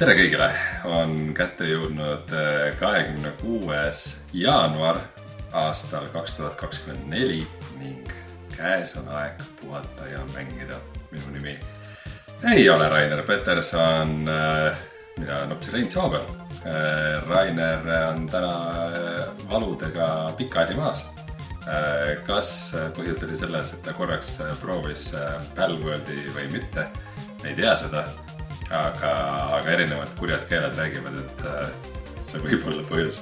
tere kõigile, on kätte jõudnud kahekümne kuues jaanuar aastal kaks tuhat kakskümmend neli ning käes on aeg puhata ja mängida. minu nimi ei ole Rainer Peterson, mina olen hoopis Rein Soobel. Rainer on täna valudega pikali maas. kas põhjus oli selles, et ta korraks proovis Palworldi või mitte, ei tea seda aga, aga erinevad kurjad keeled räägivad, et äh, see võib olla põhjus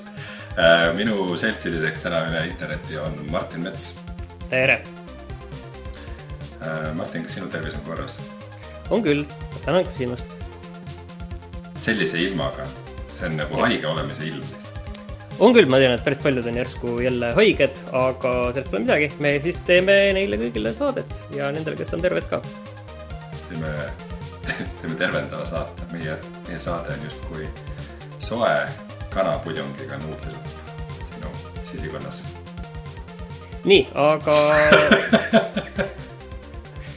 äh,. minu seltsiliseks täna üle interneti on Martin Mets. tere äh,. Martin, kas sinu tervis on korras? on küll, tänan küsimast. sellise ilmaga, see on nagu haige olemise ilm lihtsalt. on küll, ma tean, et päris paljud on järsku jälle haiged, aga sellest pole midagi, me siis teeme neile kõigile saadet ja nendele, kes on terved ka. teeme teeme tervendava saate, meie, meie saade on justkui soe kanapudjongiga nuudlisupp sinu sisikonnas. nii, aga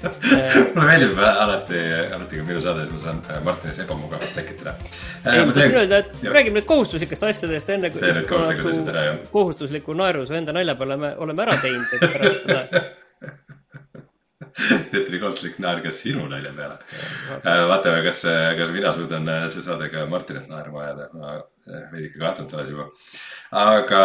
mulle meeldib alati, alati kui minu saades ma saan äh, Martinis ebamugavust tekitada. Äh, ei, ma tahtsin öelda, et jah. räägime nüüd kohustuslikest asjadest enne kui. tee nüüd kohustuslikud asjad ära, jah. kohustusliku naeru su enda nalja peale me oleme ära teinud, et pärast seda nüüd tuli kohustuslik naer ka sinu nalja peale. Äh, vaatame, kas, kas mina suudan äh, see saade ka Martinit naerma ajada. ma äh, veidike kahtlen selles juba. aga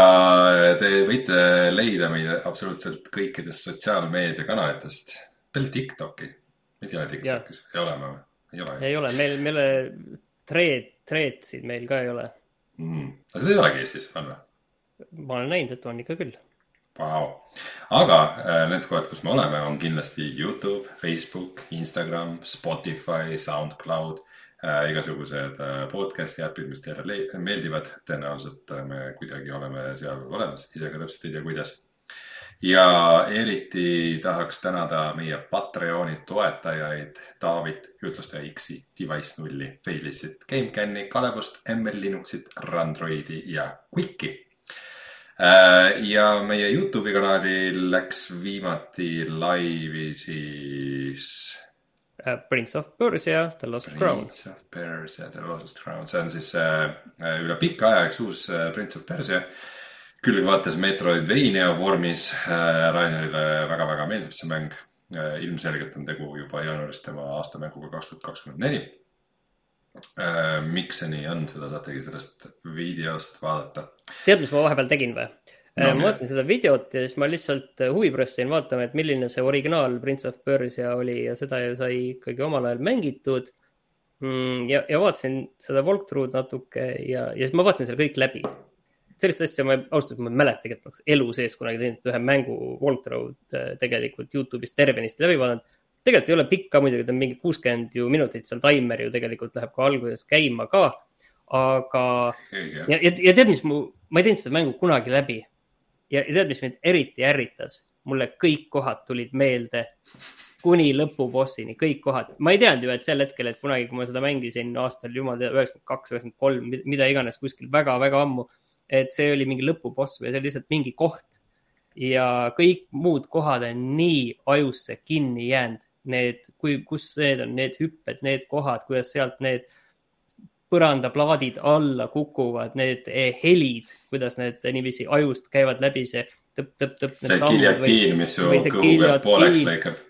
te võite leida meid absoluutselt kõikidest sotsiaalmeediakanalitest. peale Tiktoki. meid ei ole Tiktokis, ei ole me või? ei ole. ei ole, meil, meil treed, treedsid meil ka ei ole mm.. aga seda ei olegi Eestis, on või? ma olen näinud, et on ikka küll Vau, aga äh, need kohad, kus me oleme, on kindlasti Youtube, Facebook, Instagram, Spotify, SoundCloud äh,. igasugused äh, podcast'i äpid, mis teile meeldivad, tõenäoliselt äh, me kuidagi oleme seal olemas, ise ka täpselt ei tea, kuidas. ja eriti tahaks tänada meie Patreoni toetajaid Taavit, Jutlustaja X-i, Device nulli, Failissit, GameCami, Kalevust, ML Linuxit, Randroidi ja Quicki ja meie Youtube'i kanalil läks viimati laivi siis uh,. Prince of Persia, The Lost Prince Crown. Prince of Persia, The Lost Crown, see on siis uh, üle pika aja üks uus uh, Prince of Persia. küll vaatas Metroidvania vormis uh,. Rainerile väga-väga meeldib see mäng uh,. ilmselgelt on tegu juba jaanuaris tema aastamänguga kaks tuhat kakskümmend neli Äh, miks see nii on, seda saategi sellest videost vaadata. tead, mis ma vahepeal tegin või no,? ma vaatasin seda videot ja siis ma lihtsalt äh, huvi pärast jäin vaatama, et milline see originaal Prince of Persia oli ja seda ju sai ikkagi omal ajal mängitud mm,. ja, ja vaatasin seda walkthrough'd natuke ja, ja siis ma vaatasin selle kõik läbi. sellist asja ma ausalt öeldes ma ei mäletagi, et ma oleks elu sees kunagi teinud ühe mängu walkthrough'd äh, tegelikult Youtube'is tervenisti läbi vaadanud tegelikult ei ole pikk ka muidugi, ta on mingi kuuskümmend ju minutit seal taimer ju tegelikult läheb ka alguses käima ka. aga ja, ja, ja tead, mis mu, ma ei teinud seda mängu kunagi läbi. ja, tead, mis mind eriti ärritas, mulle kõik kohad tulid meelde kuni lõpubossini, kõik kohad. ma ei teadnud ju, et sel hetkel, et kunagi, kui ma seda mängisin aastal jumal teab, üheksakümmend kaks, üheksakümmend kolm, mida iganes kuskil väga-väga ammu. et see oli mingi lõpuboss või see oli lihtsalt mingi koht. ja kõik muud kohad on nii ajusse kinni jäänud need, kui, kus need on, need hüpped, need kohad, kuidas sealt need põrandaplaadid alla kukuvad, need eh, helid, kuidas need niiviisi ajust käivad läbi see tõpp-tõpp-tõpp. see giljotiin, mis su kõhu pealt pooleks lõikab.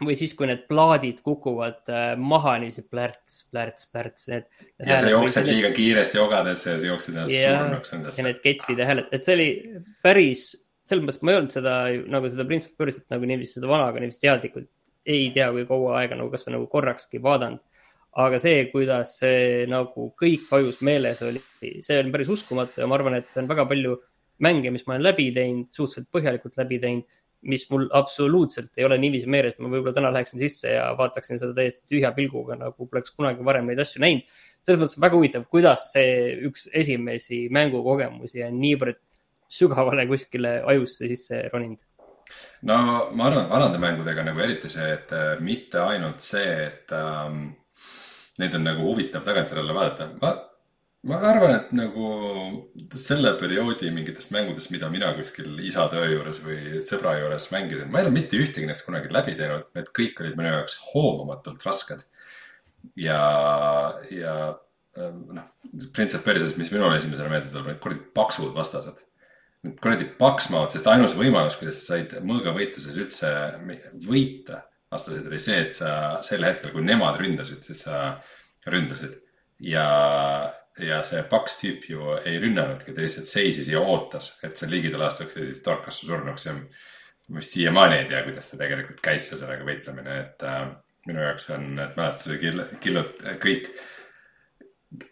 või siis, kui need plaadid kukuvad äh, maha niiviisi plärts, plärts, plärts, need. ja sa jooksed liiga need... kiiresti ogadesse ja sa jooksed ennast surnuks nendesse. ja need kettide hääled, et see oli päris, selles mõttes ma ei olnud seda nagu seda Prince of Persiat nagu niiviisi seda vanaga niiviisi teadlikult ei tea, kui kaua aega nagu kasvõi nagu korrakski vaadanud. aga see, kuidas see nagu kõik ajus meeles oli, see on päris uskumatu ja ma arvan, et on väga palju mänge, mis ma olen läbi teinud, suhteliselt põhjalikult läbi teinud, mis mul absoluutselt ei ole niiviisi meeles, ma võib-olla täna läheksin sisse ja vaataksin seda täiesti tühja pilguga, nagu poleks kunagi varem neid asju näinud. selles mõttes väga huvitav, kuidas see üks esimesi mängukogemusi on niivõrd sügavale kuskile ajusse sisse roninud no ma arvan, et vanade mängudega nagu eriti see, et äh, mitte ainult see, et ähm, neid on nagu huvitav tagantjärele vaadata. ma, ma arvan, et nagu selle perioodi mingitest mängudest, mida mina kuskil isa töö juures või sõbra juures mängisin, ma ei ole mitte ühtegi neist kunagi läbi teinud, need kõik olid minu jaoks hoomamatult rasked. ja, ja noh, Prince of Persias, mis minule esimesena meelde tuleb, need kuradi paksud vastased. Kuradi paksmavad, sest ainus võimalus, kuidas sa said mõõgavõitluses üldse võita vastaseid oli see, et sa sel hetkel, kui nemad ründasid, siis sa ründasid. ja, ja see paks tüüp ju ei rünnanudki, ta lihtsalt seisis ja ootas, et see ligidal astuks ja siis torkas su surnuks ja vist siiamaani ei tea, kuidas ta tegelikult käis ja sellega võitlemine, et äh, minu jaoks on need mälestuse kill, killud kõik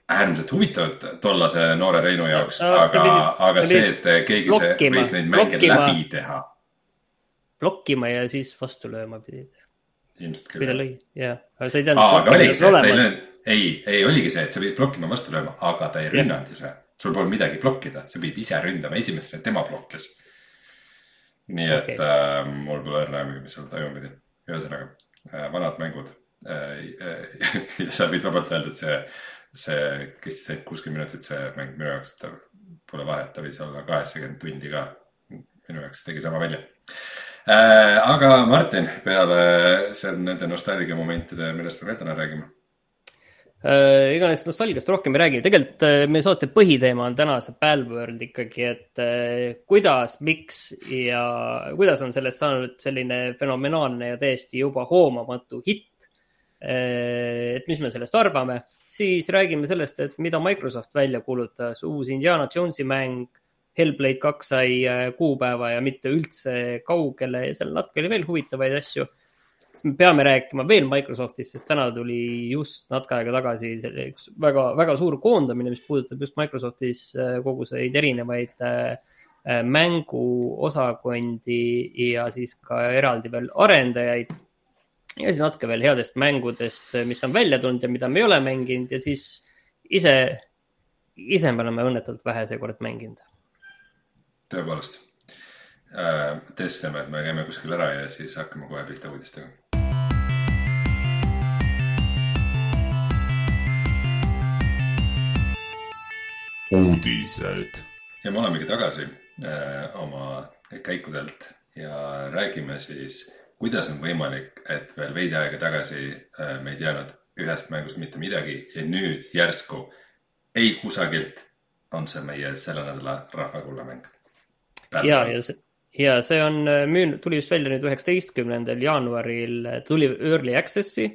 äärmiselt huvitavad tollase noore Reinu jaoks no,, aga, aga see, et keegi see, võis neid mänge blokkima, läbi teha. blokkima ja siis vastu lööma pidid. ilmselt küll. või ta lõi, jah, aga sa ei teadnud. aga oligi see, et ta ei löönud, ei, ei oligi see, et sa pidid blokkima vastu lööma, aga ta ei rünnanud ise. sul polnud midagi blokkida, sa pidid ise ründama, esimesena tema blokkis. nii et okay. äh, mul pole õrna aimugi, mis seal toimuma pidi. ühesõnaga äh,, vanad mängud äh,. ja sa võid vabalt öelda, et see see kestis ainult kuuskümmend minutit, see mäng minu jaoks, ta pole vahet, ta võis olla kaheksakümmend tundi ka. minu jaoks tegi sama välja äh,. aga Martin, peale see, nende nostalgiamomentide, millest me veel täna räägime äh,? neist nostalgiast rohkem ei räägi, tegelikult äh, meie saate põhiteema on täna see Palworld ikkagi, et äh, kuidas, miks ja kuidas on sellest saanud selline fenomenaalne ja täiesti juba hoomamatu hitt. Et mis me sellest arvame siis räägime sellest, et mida Microsoft välja kuulutas, uus Indiana Jonesi mäng. Hellblade kaks sai äh, kuupäeva ja mitte üldse kaugele ja seal natuke oli veel huvitavaid asju. siis me peame rääkima veel Microsoftist, sest täna tuli just natuke aega tagasi üks väga, väga suur koondamine, mis puudutab just Microsoftis äh, koguseid erinevaid äh, mänguosakondi ja siis ka eraldi veel arendajaid ja siis natuke veel headest mängudest, mis on välja tulnud ja mida me ei ole mänginud ja siis ise, ise me oleme õnnetult vähe seekord mänginud. tõepoolest äh,. teeskleme, et me käime kuskil ära ja siis hakkame kohe pihta uudistega. uudised. ja me olemegi tagasi äh, oma käikudelt ja räägime siis kuidas on võimalik, et veel veidi aega tagasi äh, me ei teadnud ühest mängust mitte midagi ja nüüd järsku ei kusagilt on see meie selle nädala rahvakullamäng. ja, ja see, ja see on äh, müünud, tuli just välja nüüd üheksateistkümnendal jaanuaril, äh, tuli Early Access'i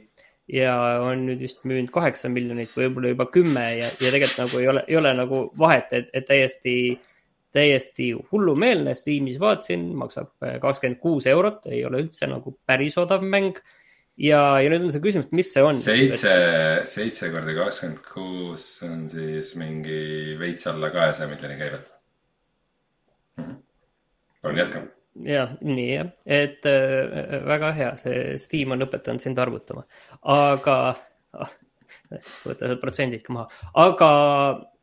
ja on nüüd vist müünud kaheksa miljonit, võib-olla juba kümme ja, ja tegelikult nagu ei ole, ei ole nagu vahet, et, et täiesti äh, täiesti hullumeelne, Steamis vaatasin, maksab äh, kakskümmend kuus eurot, ei ole üldse nagu päris odav mäng. ja, ja nüüd on see küsimus, mis see on? seitse, seitse korda kakskümmend kuus on siis mingi veits alla kahesaja miljoni käivet mm. -hmm. palun jätka. jah, nii jah, et äh, väga hea, see Steam on õpetanud sind arvutama, aga ah, võta need protsendid ka maha, aga,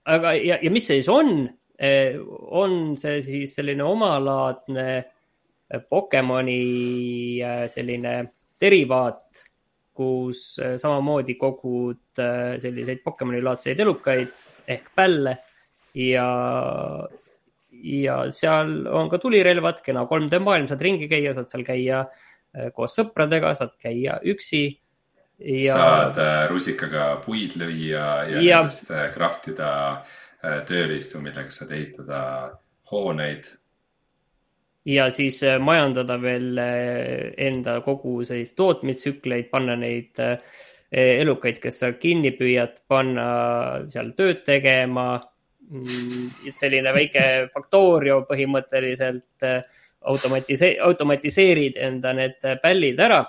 aga ja, ja mis see siis on on see siis selline omalaadne eh, Pokemoni eh, selline derivaat, kus samamoodi kogud selliseid Pokemoni laadseid elukaid ehk pälle ja, ja seal on ka tulirelvad, kena 3D maailm, saad ringi käia, saad seal käia koos sõpradega, saad käia üksi ja.... saad rusikaga puid lüüa ja, ja nendest craft ida Äh, tööriistu, millega saad ehitada hooneid. ja siis äh, majandada veel äh, enda kogu sellist tootmistsükleid, panna neid elukaid, kes sa kinni püüad, panna seal tööd tegema. Mm, selline väike Factorio põhimõtteliselt automatise-, automatiseerid enda need pällid ära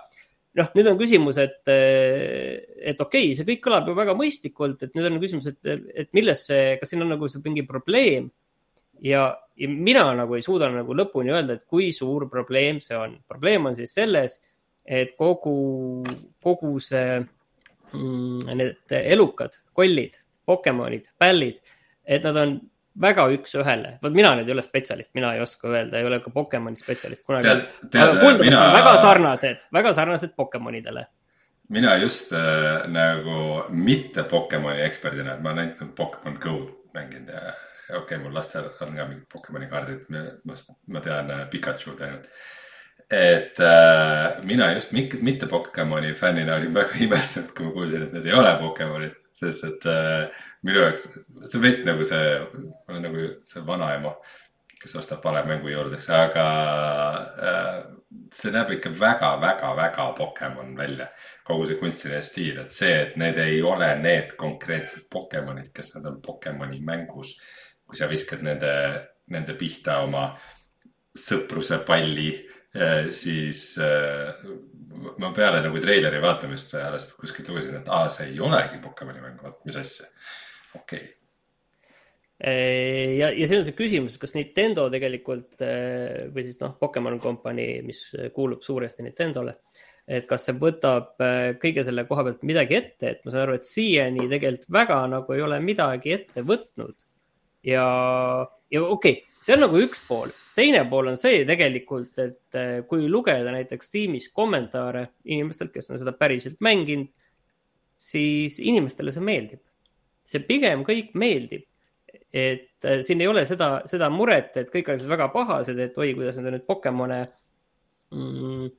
noh, nüüd on küsimus, et, et okei okay,, see kõik kõlab ju väga mõistlikult, et nüüd on küsimus, et, et milles see, kas siin on nagu mingi probleem ja, ja mina nagu ei suuda nagu lõpuni öelda, et kui suur probleem see on. probleem on siis selles, et kogu, kogu see mm,, need elukad, kollid, Pokemonid, pällid, et nad on väga üks-ühele, vot mina nüüd ei ole spetsialist, mina ei oska öelda, ei ole ka Pokemoni spetsialist kunagi. aga kuuldavasti mina... on väga sarnased, väga sarnased Pokemonidele. mina just äh, nagu mitte Pokemoni eksperdina, et ma olen ainult Pokemon Go mänginud ja okei okay,, mul lastel on ka mingid Pokemoni kaardid, ma, ma tean äh, Pikachu'd ainult et äh, mina just mitte Pokemoni fännina olin väga imestanud, kui ma kuulsin, et need ei ole Pokemonid, sest et äh, minu jaoks, see on veits nagu see, ma olen nagu see vanaema, kes ostab vale mängu juurdeks, aga äh, see näeb ikka väga-väga-väga Pokemon välja. kogu see kunstiline stiil, et see, et need ei ole need konkreetsed Pokemonid, kes nad on Pokemoni mängus. kui sa viskad nende, nende pihta oma sõpruse palli, äh, siis äh, ma peale nagu treileri vaatamist alles kuskilt lugesin, et aa, see ei olegi Pokemoni mäng, vot mis asja. Okei okay. ja, ja siin on see küsimus, kas Nintendo tegelikult eh, või siis noh, Pokemon Company, mis kuulub suuresti Nintendole. et kas see võtab eh, kõige selle koha pealt midagi ette, et ma saan aru, et siiani tegelikult väga nagu ei ole midagi ette võtnud. ja, ja okei okay,, see on nagu üks pool teine pool on see tegelikult, et eh, kui lugeda näiteks tiimis kommentaare inimestelt, kes on seda päriselt mänginud, siis inimestele see meeldib. See pigem kõik meeldib. et eh, siin ei ole seda, seda muret, et kõik oleksid väga pahased, et oi, kuidas nad on nüüd Pokemone mm,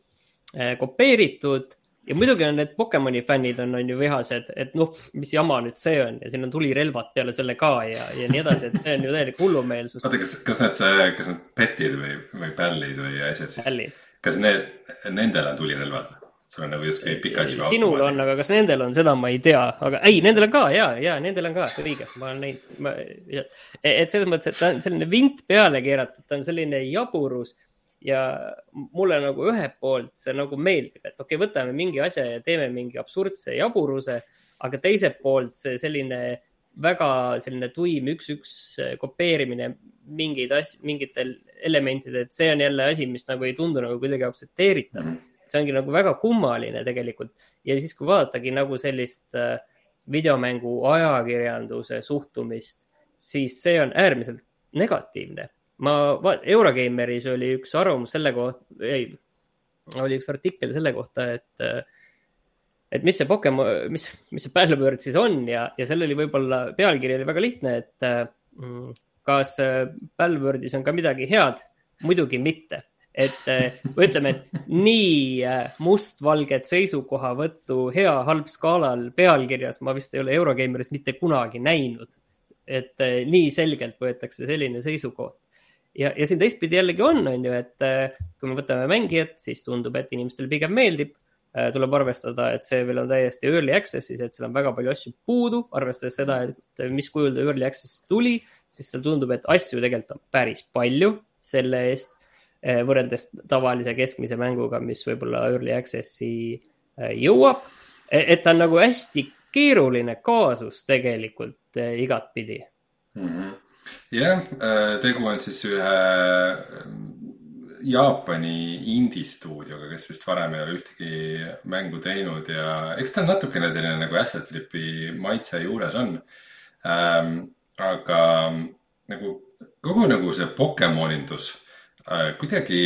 eh, kopeeritud ja muidugi on need Pokemoni fännid on, on ju vihased, et noh, mis jama nüüd see on ja siin on tulirelvad peale selle ka ja, ja nii edasi, et see on ju täielik hullumeelsus. oota, kas, kas need, kas need petid või, või pällid või asjad siis, kas need, nendel on tulirelvad? Sul on nagu justkui pikasilma. sinul on, aga kas nendel on, seda ma ei tea, aga ei, nendel on ka ja, ja nendel on ka, õige, ma olen näinud. et selles mõttes, et ta on selline vint peale keeratud, ta on selline jaburus ja mulle nagu ühelt poolt see nagu meeldib, et okei okay,, võtame mingi asja ja teeme mingi absurdse jaburuse, aga teiselt poolt see selline väga selline tuim üks-üks kopeerimine mingeid asju, mingitel elementidel, et see on jälle asi, mis nagu ei tundu nagu kuidagi aktsepteeritav. Mhm. See ongi nagu väga kummaline tegelikult. Ja siis, kui vaadatagi nagu sellist äh, videomängu ajakirjanduse suhtumist, siis see on äärmiselt negatiivne. Ma, Eurogeimeris oli üks arvamus selle kohta, ei, oli üks artikkel selle kohta, et, et mis see Pokemon, mis, mis see Battlebird siis on ja, ja seal oli võib-olla, pealkiri oli väga lihtne, et mm, kas Battlebirdis on ka midagi head? muidugi mitte et ütleme, et nii mustvalget seisukohavõttu hea-halb skaalal pealkirjas ma vist ei ole Eurogeimeris mitte kunagi näinud. et nii selgelt võetakse selline seisukoht ja, ja siin teistpidi jällegi on, on ju, et äh, kui me võtame mängijat, siis tundub, et inimestele pigem meeldib. Äh, tuleb arvestada, et see veel on täiesti early access'is, et seal on väga palju asju puudu, arvestades seda, et mis kujul ta early access tuli, siis seal tundub, et asju tegelikult on päris palju selle eest äh, võrreldes tavalise keskmise mänguga, mis võib-olla early access'i jõuab. E, et ta on nagu hästi keeruline kaasus tegelikult igatpidi mm. -hmm jah, tegu on siis ühe Jaapani indie-stuudioga, kes vist varem ei ole ühtegi mängu teinud ja eks ta natukene selline nagu asset flip'i maitse juures on ähm,. aga nagu kogu nagu see Pokemonindus kuidagi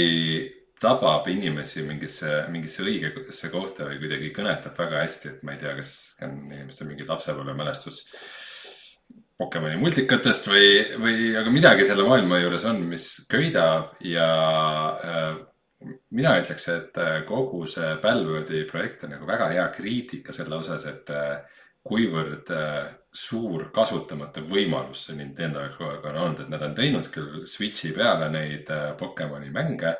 tabab inimesi mingisse, mingisse õigesse kohta või kuidagi kõnetab väga hästi, et ma ei tea, kas on inimestel mingi lapsepõlvemälestus Pokemoni multikatest või, või aga midagi selle maailma juures on, mis köidab ja äh, mina ütleks, et äh, kogu see Palwordi projekt on nagu väga hea kriitika selle osas, et äh, kuivõrd äh, suur kasutamata võimalus see Nintendo jaoks kogu aeg on olnud, et nad on teinud küll Switch'i peale neid äh, Pokemoni mänge.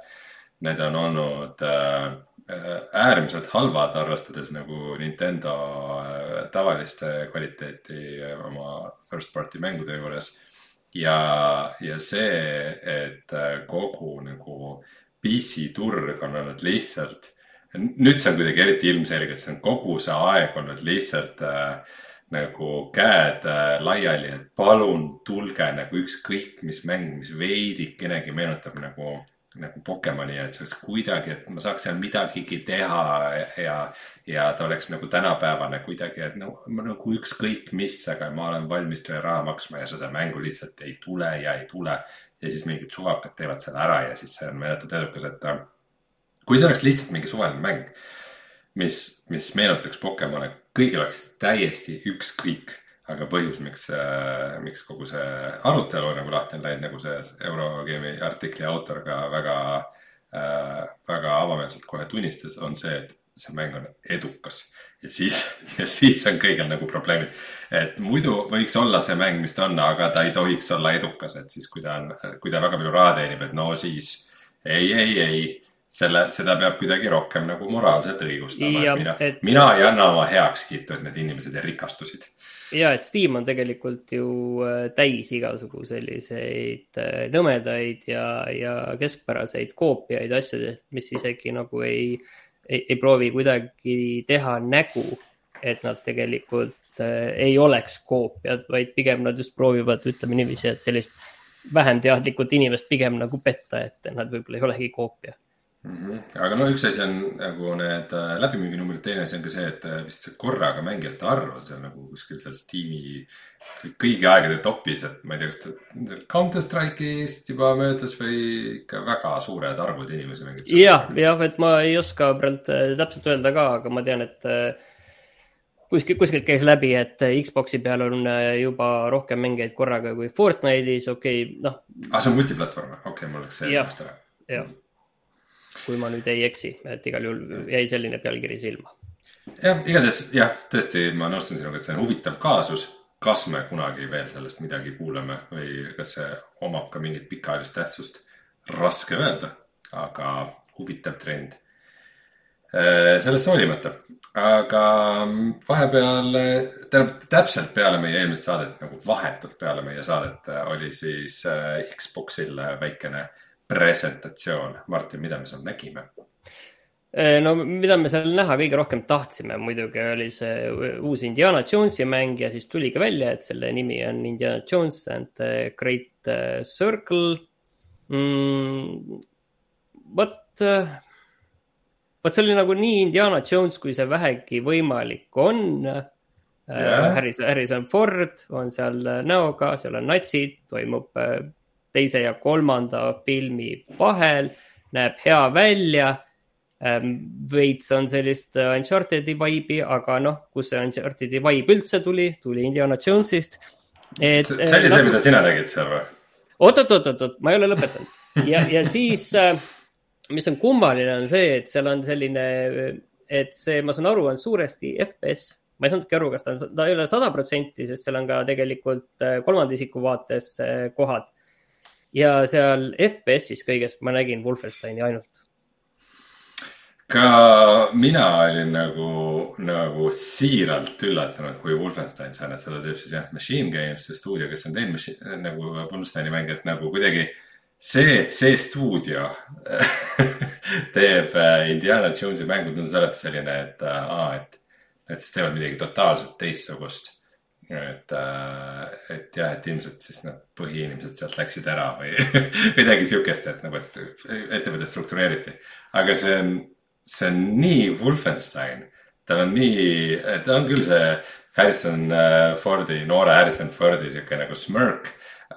Need on olnud äh, Äh, äärmiselt halvad, arvestades nagu Nintendo tavalist kvaliteeti oma first party mängude juures. ja, ja see, et kogu nagu PC turg on olnud lihtsalt, nüüd see on kuidagi eriti ilmselge, et see on kogu see aeg olnud lihtsalt äh, nagu käed äh, laiali, et palun tulge nagu ükskõik mis mäng, mis veidikenegi meenutab nagu nagu Pokemoni, et see oleks kuidagi, et ma saaks seal midagigi teha ja, ja ta oleks nagu tänapäevane kuidagi, et no nagu ükskõik mis, aga ma olen valmis teile raha maksma ja seda mängu lihtsalt ei tule ja ei tule. ja siis mingid suvakad teevad selle ära ja siis see on meeletult edukas, et kui see oleks lihtsalt mingi suvaline mäng, mis, mis meenutaks Pokemone, kõigil oleks täiesti ükskõik aga põhjus, miks, äh, miks kogu see arutelu nagu lahti on läinud, nagu see Eurogeimi artikli autor ka väga äh,, väga avameelselt kohe tunnistas, on see, et see mäng on edukas. Ja siis, ja siis on kõigil nagu probleemid. et muidu võiks olla see mäng, mis ta on, aga ta ei tohiks olla edukas, et siis, kui ta on, kui ta väga palju raha teenib, et no siis ei, ei, ei selle, seda peab kuidagi rohkem nagu moraalselt õigustama. mina et..., mina ei anna oma heakskiitu, et need inimesed rikastusid. ja, et Steam on tegelikult ju äh, täis igasugu selliseid äh, nõmedaid ja, ja keskpäraseid koopiaid asjadest, mis isegi nagu ei ei, ei proovi kuidagi teha nägu, et nad tegelikult äh, ei oleks koopiad, vaid pigem nad just proovivad, ütleme niiviisi, et sellist vähem teadlikut inimest pigem nagu petta, et nad võib-olla ei olegi koopia mm. -hmm. aga no üks asi on nagu need äh, läbimüüginumbrid, teine asi on ka see, et äh, vist see korraga mängijate arv on seal nagu kuskil seal Steam'i kõigi aegade topis, et ma ei tea, kas ta Counter Strike'ist juba möödas või ikka väga suured arvud inimesi mängib. jah, jah, et ma ei oska praegu äh, täpselt öelda ka, aga ma tean, et kuskil, kuskilt käis läbi, et Xbox'i peal on juba rohkem mängijaid korraga kui Fortnite'is, okei okay,, noh. aa, ah, see on multiplatvorm, okei okay,, mul läks see meelest ära. jah, kui ma nüüd ei eksi, et igal juhul jäi selline pealkiri silma. jah, igatahes jah, tõesti, ma nõustun sinuga, et see on huvitav kaasus kas me kunagi veel sellest midagi kuuleme või kas see omab ka mingit pikaajalist tähtsust, raske öelda, aga huvitav trend. Äh, sellest hoolimata, aga vahepeal, tähendab täpselt peale meie eelmist saadet, nagu vahetult peale meie saadet oli siis äh, Xbox'il väikene presentatsioon. Martin, mida me seal nägime? Eh, no mida me seal näha kõige rohkem tahtsime, muidugi oli see uus Indiana Jonesi mäng ja siis tuli ka välja, et selle nimi on Indiana Jones and the Great eh, Circle mm,. vot, eh, vot see oli nagu nii Indiana Jones, kui see vähegi võimalik on yeah.. Harrison, Harrison Ford on seal näoga, seal on natsid, toimub teise ja kolmanda filmi vahel, näeb hea välja Ähm, veits on sellist äh, Uncharted'i vibe'i, aga noh, kus see Uncharted'i vibe üldse tuli, tuli Indiana Jones'ist. see oli see, noh, mida sina tegid seal või? oot, oot, oot, oot, oot, ma ei ole lõpetanud ja, ja siis, äh, mis on kummaline, on see, et seal on selline, et see, ma saan aru, on suuresti FPS. ma ei saanudki aru, kas ta on, ta ei ole sada protsenti, sest seal on ka tegelikult äh, kolmanda isiku vaates kohad. Ja seal FPS-is kõigest ma nägin Wolfensteini ainult ka mina olin nagu, nagu siiralt üllatunud, kui Wolfenstein et seda teeb siis jah, Machine Games, see stuudio, kes on teinud nagu Wolfensteini mänge, et nagu kuidagi see, et see stuudio teeb äh, Indiana Jonesi mängu, tundus alati selline, et äh, aa, et, et siis teevad midagi totaalselt teistsugust. Et, äh, et jah, et ilmselt siis need põhiinimesed sealt läksid ära või midagi sihukest, et nagu, et ettevõte struktureeriti. aga see on see on nii Wolfenstein, tal on nii, ta on küll see Harrison äh, Fordi, noore Harrison Fordi sihuke nagu smirk.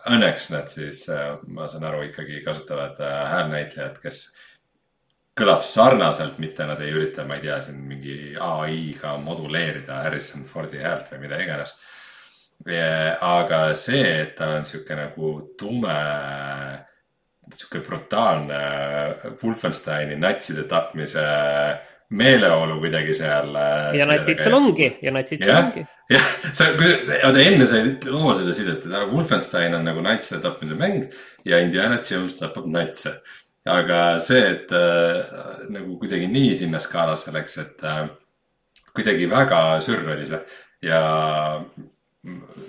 Õnneks nad siis, äh, ma saan aru, ikkagi kasutavad häälnäitlejat, kes kõlab sarnaselt, mitte nad ei ürita, ma ei tea, siin mingi ai-ga moduleerida Harrison Fordi häält või mida iganes. Aga see, et ta on sihuke nagu tume sihuke brutaalne Wolfensteini natside tapmise meeleolu kuidagi seal. Äh, ja natsid seal ongi ja natsid seal ongi. jah, sa, oota enne sa loo seda sidet, et Wolfenstein on nagu natside tapmise mäng ja Indiana Jones tapab natse. aga see, et äh, nagu kuidagi nii sinna skaalasse läks, et äh, kuidagi väga sürr oli see ja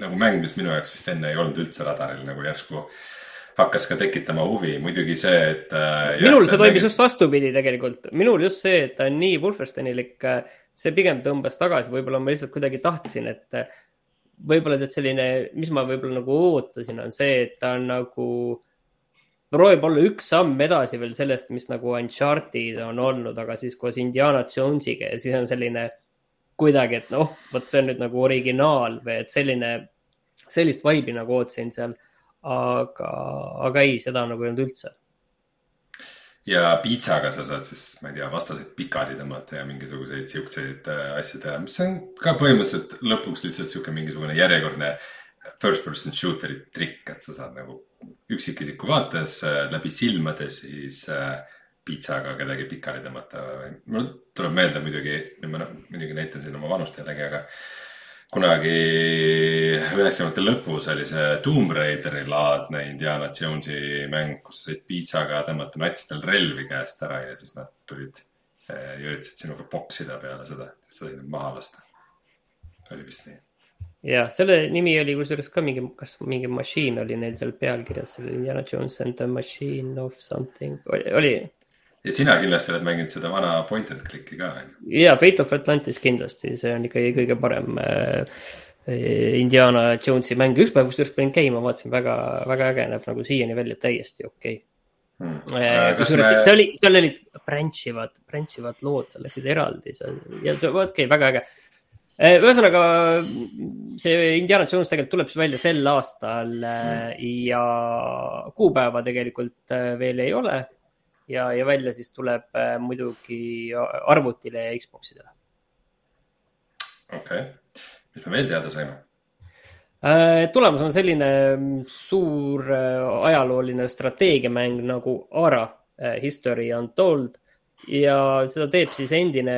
nagu mäng, mis minu jaoks vist enne ei olnud üldse radaril nagu järsku hakkas ka tekitama huvi, muidugi see, et äh,. minul see toimis just vastupidi tegelikult, minul just see, et ta on nii Wolfensteinilik, see pigem tõmbas tagasi, võib-olla ma lihtsalt kuidagi tahtsin, et äh, võib-olla tead selline, mis ma võib-olla nagu ootasin, on see, et ta on nagu proovib olla üks samm edasi veel sellest, mis nagu Uncharted on olnud, aga siis koos Indiana Jonesiga ja siis on selline kuidagi, et noh, vot see on nüüd nagu originaal või et selline, sellist vibe'i nagu ootasin seal aga, aga ei, seda nagu ei olnud üldse. ja piitsaga sa saad siis, ma ei tea, vastaseid pikali tõmmata ja mingisuguseid siukseid äh, asju teha, mis on ka põhimõtteliselt lõpuks lihtsalt sihuke mingisugune järjekordne first person shooter'i trikk, et sa saad nagu üksikisiku vaates äh, läbi silmade siis äh, piitsaga kedagi pikali tõmmata või. mul tuleb meelde muidugi, nüüd ma muidugi näitan siin oma vanust jällegi, aga kunagi üheksakümnendate lõpus oli see Tomb Raideri laadne Indiana Jonesi mäng, kus said piitsaga tõmmata natsidel relvi käest ära ja siis nad tulid ja üritasid sinuga poksida peale seda, siis sa said nad maha lasta. oli vist nii jah, selle nimi oli kusjuures ka mingi, kas mingi machine oli neil seal pealkirjas, Indiana Jones and the machine of something, oli? Ja sina kindlasti oled mänginud seda vana point and click'i ka, on ju? ja, Fate of Atlantis kindlasti, see on ikkagi kõige parem äh, Indiana Jonesi mäng, üks päev kusjuures panin käima, vaatasin väga, väga äge, näeb nagu siiani välja täiesti okei okay. Hmm. Äh, kusjuures me... see oli, seal olid branch ivad, branch ivad lood, sa läksid eraldi seal ja okei okay,, väga äge ühesõnaga see Indiana Jones tegelikult tuleb siis välja sel aastal mm. ja kuupäeva tegelikult veel ei ole. Ja, ja välja siis tuleb muidugi arvutile ja Xboxidele. okei okay., mis me veel teada saime? tulemus on selline mm, suur ajalooline strateegiamäng nagu Ara History Untold ja seda teeb siis endine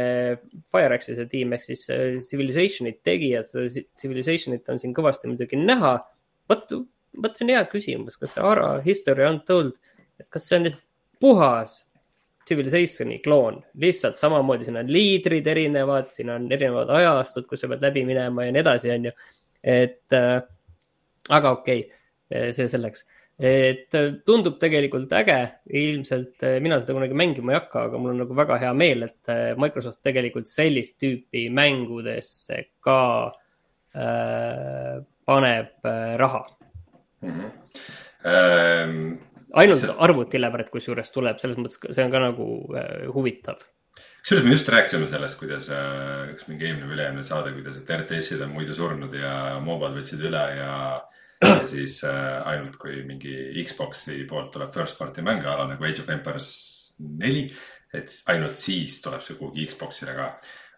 Fireaxise tiim ehk siis äh, Civilizationit tegijad, seda Civilizationit on siin kõvasti muidugi näha. vot, vot see on hea küsimus, kas see Ara History Untold, et kas see on lihtsalt puhas Civilizationi kloon, lihtsalt samamoodi, siin on liidrid erinevad, siin on erinevad ajastud, kus sa pead läbi minema ja nii edasi, on ju. et äh, aga okei okay,, see selleks et äh, tundub tegelikult äge, ilmselt äh, mina seda kunagi mängima ei hakka, aga mul on nagu väga hea meel, et äh, Microsoft tegelikult sellist tüüpi mängudesse ka äh, paneb äh, raha mm. -hmm. Ähm, ainult see... arvutiläbret kusjuures tuleb, selles mõttes, see on ka nagu äh, huvitav kusjuures me just rääkisime sellest, kuidas üks mingi eelmine või üle-eelmine saade, kuidas RTS-id on muidu surnud ja moobad võtsid üle ja äh, ja siis äh, ainult kui mingi Xbox'i poolt tuleb first party mänge ala nagu Age of Empires neli, et ainult siis tuleb see kuhugi Xbox'ile ka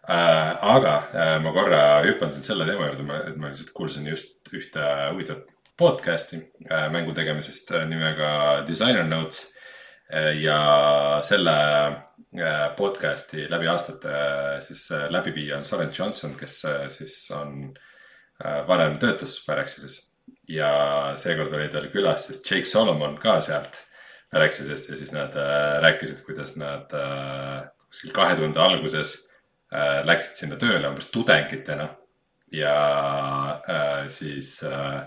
äh,. aga äh, ma korra hüppan siin selle teema juurde, et ma lihtsalt kuulsin just ühte huvitavat podcast'i äh, mängu tegemisest äh, nimega Designer Notes äh, ja selle podcast'i läbi aastate siis läbiviija on Soren Johnson, kes siis on varem töötas Firaxises ja seekord oli tal külas siis Jake Solomon ka sealt Alexisest ja siis nad rääkisid, kuidas nad kuskil kahe tuhande alguses läksid sinna tööle umbes tudengitena. ja siis äh,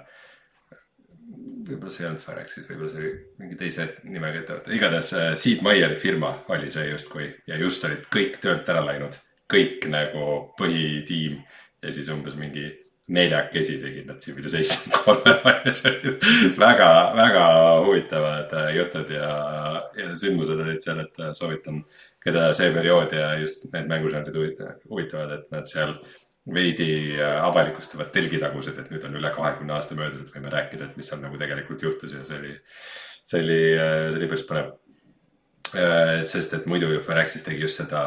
võib-olla see ei olnud Phyrexis, võib-olla see oli mingi teise nimega ettevõte, igatahes äh, Sid Meieri firma oli see justkui ja just olid kõik töölt ära läinud, kõik nagu põhitiim ja siis umbes mingi neljakesi tegid nad Civilization kolme olid väga, väga huvitavad äh, jutud ja, ja sündmused olid seal, et äh, soovitan, keda see periood ja just need mängužanrid huvitavad, et nad seal veidi äh, avalikustavad telgitagused, et nüüd on üle kahekümne aasta möödunud, võime rääkida, et mis seal nagu tegelikult juhtus ja see oli, see oli, see oli päris põnev. sest et muidu ju Firaxis tegi just seda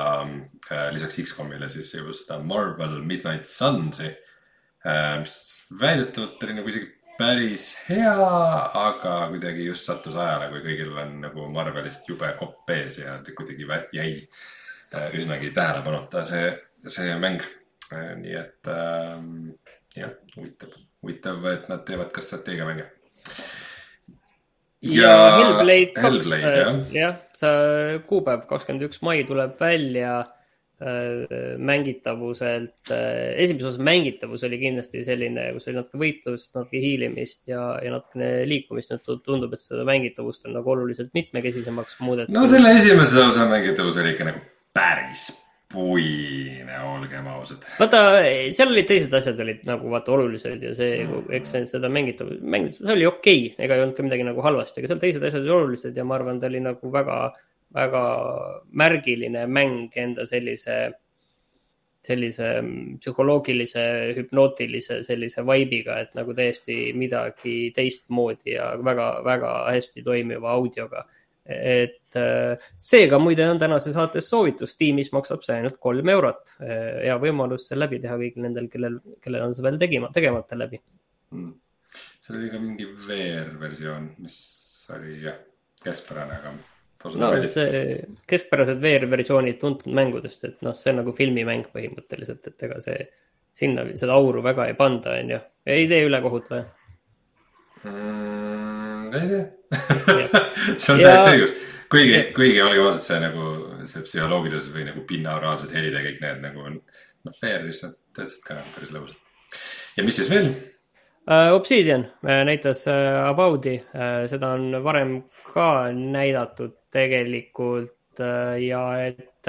lisaks X-komile siis ju seda Marvel Midnight Sunsi Äh, mis väidetavalt oli nagu isegi päris hea, aga kuidagi just sattus ajale, kui kõigil on nagu Marvelist jube kopp ees ja kuidagi jäi äh, üsnagi tähelepanuta see, see mäng. Äh, nii et ähm, jah, huvitav, huvitav, et nad teevad ka strateegiamänge. ja, ja Hellblade kaks, jah, see kuupäev kakskümmend üks mai tuleb välja Äh, mängitavuselt, äh, esimeses osas mängitavus oli kindlasti selline, kus oli natuke võitlust, natuke hiilimist ja, ja natukene liikumist. nüüd tundub, et seda mängitavust on nagu oluliselt mitmekesisemaks muudetud. no selle esimese osa mängitavus oli ikka nagu päris puine, olgem ausad. vaata, seal olid teised asjad olid nagu vaata olulised ja see mm., eks seda mängitavus, mängitavus oli okei okay,, ega ei olnud ka midagi nagu halvasti, aga seal teised asjad olid olulised ja ma arvan, ta oli nagu väga väga märgiline mäng enda sellise, sellise psühholoogilise, hüpnootilise sellise vibe'iga, et nagu täiesti midagi teistmoodi ja väga-väga hästi toimiva audioga. Et äh, seega muide on tänase saates soovitus, tiimis maksab see ainult kolm eurot. Äh, hea võimalus see läbi teha kõigil nendel, kellel, kellel on see veel tegema, tegemata läbi mm.. seal oli ka mingi VR versioon, mis oli jah, keskpärane, aga no see keskpärased VR-versioonid tuntud mängudest, et noh, see on nagu filmimäng põhimõtteliselt, et ega see sinna seda auru väga ei panda, onju. ei tee ülekohut või mm,? Ei tee see on ja... täiesti õigus, kuigi, kuigi olgem ausad, see nagu see psühholoogilisus või nagu binauraalsed helid ja kõik need nagu on, noh, VR-is nad töötasid ka nagu päris lõbusalt. ja mis siis veel? Uh, Obsidian uh, näitas uh, About'i, seda on varem ka näidatud tegelikult ja et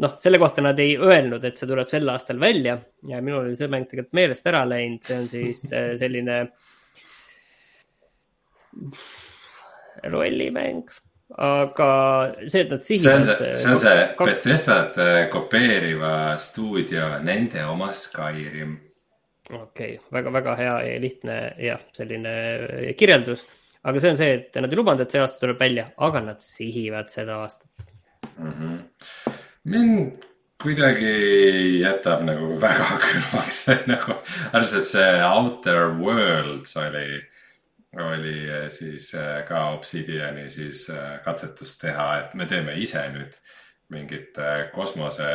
noh, selle kohta nad ei öelnud, et see tuleb sel aastal välja ja minul oli see mäng tegelikult meelest ära läinud, see on siis selline rollimäng, aga see, et nad sihivad. see on see, see on see Bethesdat kopeeriva stuudio, nende oma Skyrim okei okay., väga-väga hea ja lihtne jah, selline kirjeldus. aga see on see, et nad ei lubanud, et see aasta tuleb välja, aga nad sihivad seda aastat mm. -hmm. mind kuidagi jätab nagu väga külmaks nagu, arvestades see Outer Worlds oli, oli siis äh, ka Obsidiani siis äh, katsetus teha, et me teeme ise nüüd mingit äh, kosmose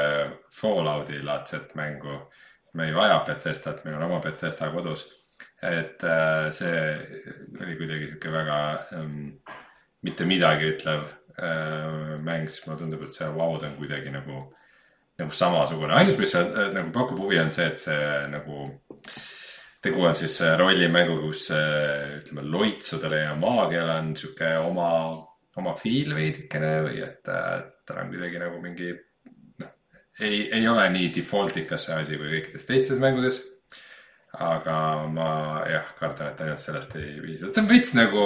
Fallouti laadset mängu me ei vaja Bethesdat, meil on oma Bethesda kodus. et äh, see oli kuidagi sihuke väga ähm, mitte midagi ütlev äh, mäng, siis mulle tundub, et see Wow'd on kuidagi nagu, nagu samasugune. ainus, mis äh, nagu pakub huvi, on see, et see nagu tegu on siis rollimänguga, kus ütleme loitsudele ja maagiale on sihuke oma, oma feel veidikene või et tal on kuidagi nagu mingi ei, ei ole nii default'ikas see asi kui kõikides teistes mängudes. aga ma jah, kardan, et ainult sellest ei piisa, see on veits nagu.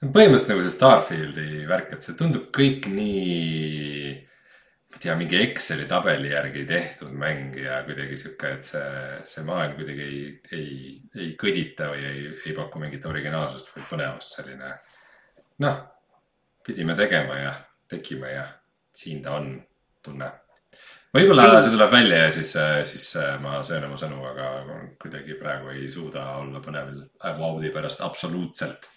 põhimõtteliselt nagu see Starfieldi värk, et see tundub kõik nii. Ma ei tea, mingi Exceli tabeli järgi tehtud mäng ja kuidagi sihuke, et see, see maailm kuidagi ei, ei, ei kõdita või ei, ei paku mingit originaalsust või põnevust, selline. noh, pidime tegema ja tegime ja siin ta on tunne. võib-olla see tuleb välja ja siis, siis ma söön oma sõnu, aga kuidagi praegu ei suuda olla põnevil Wow'i pärast absoluutselt.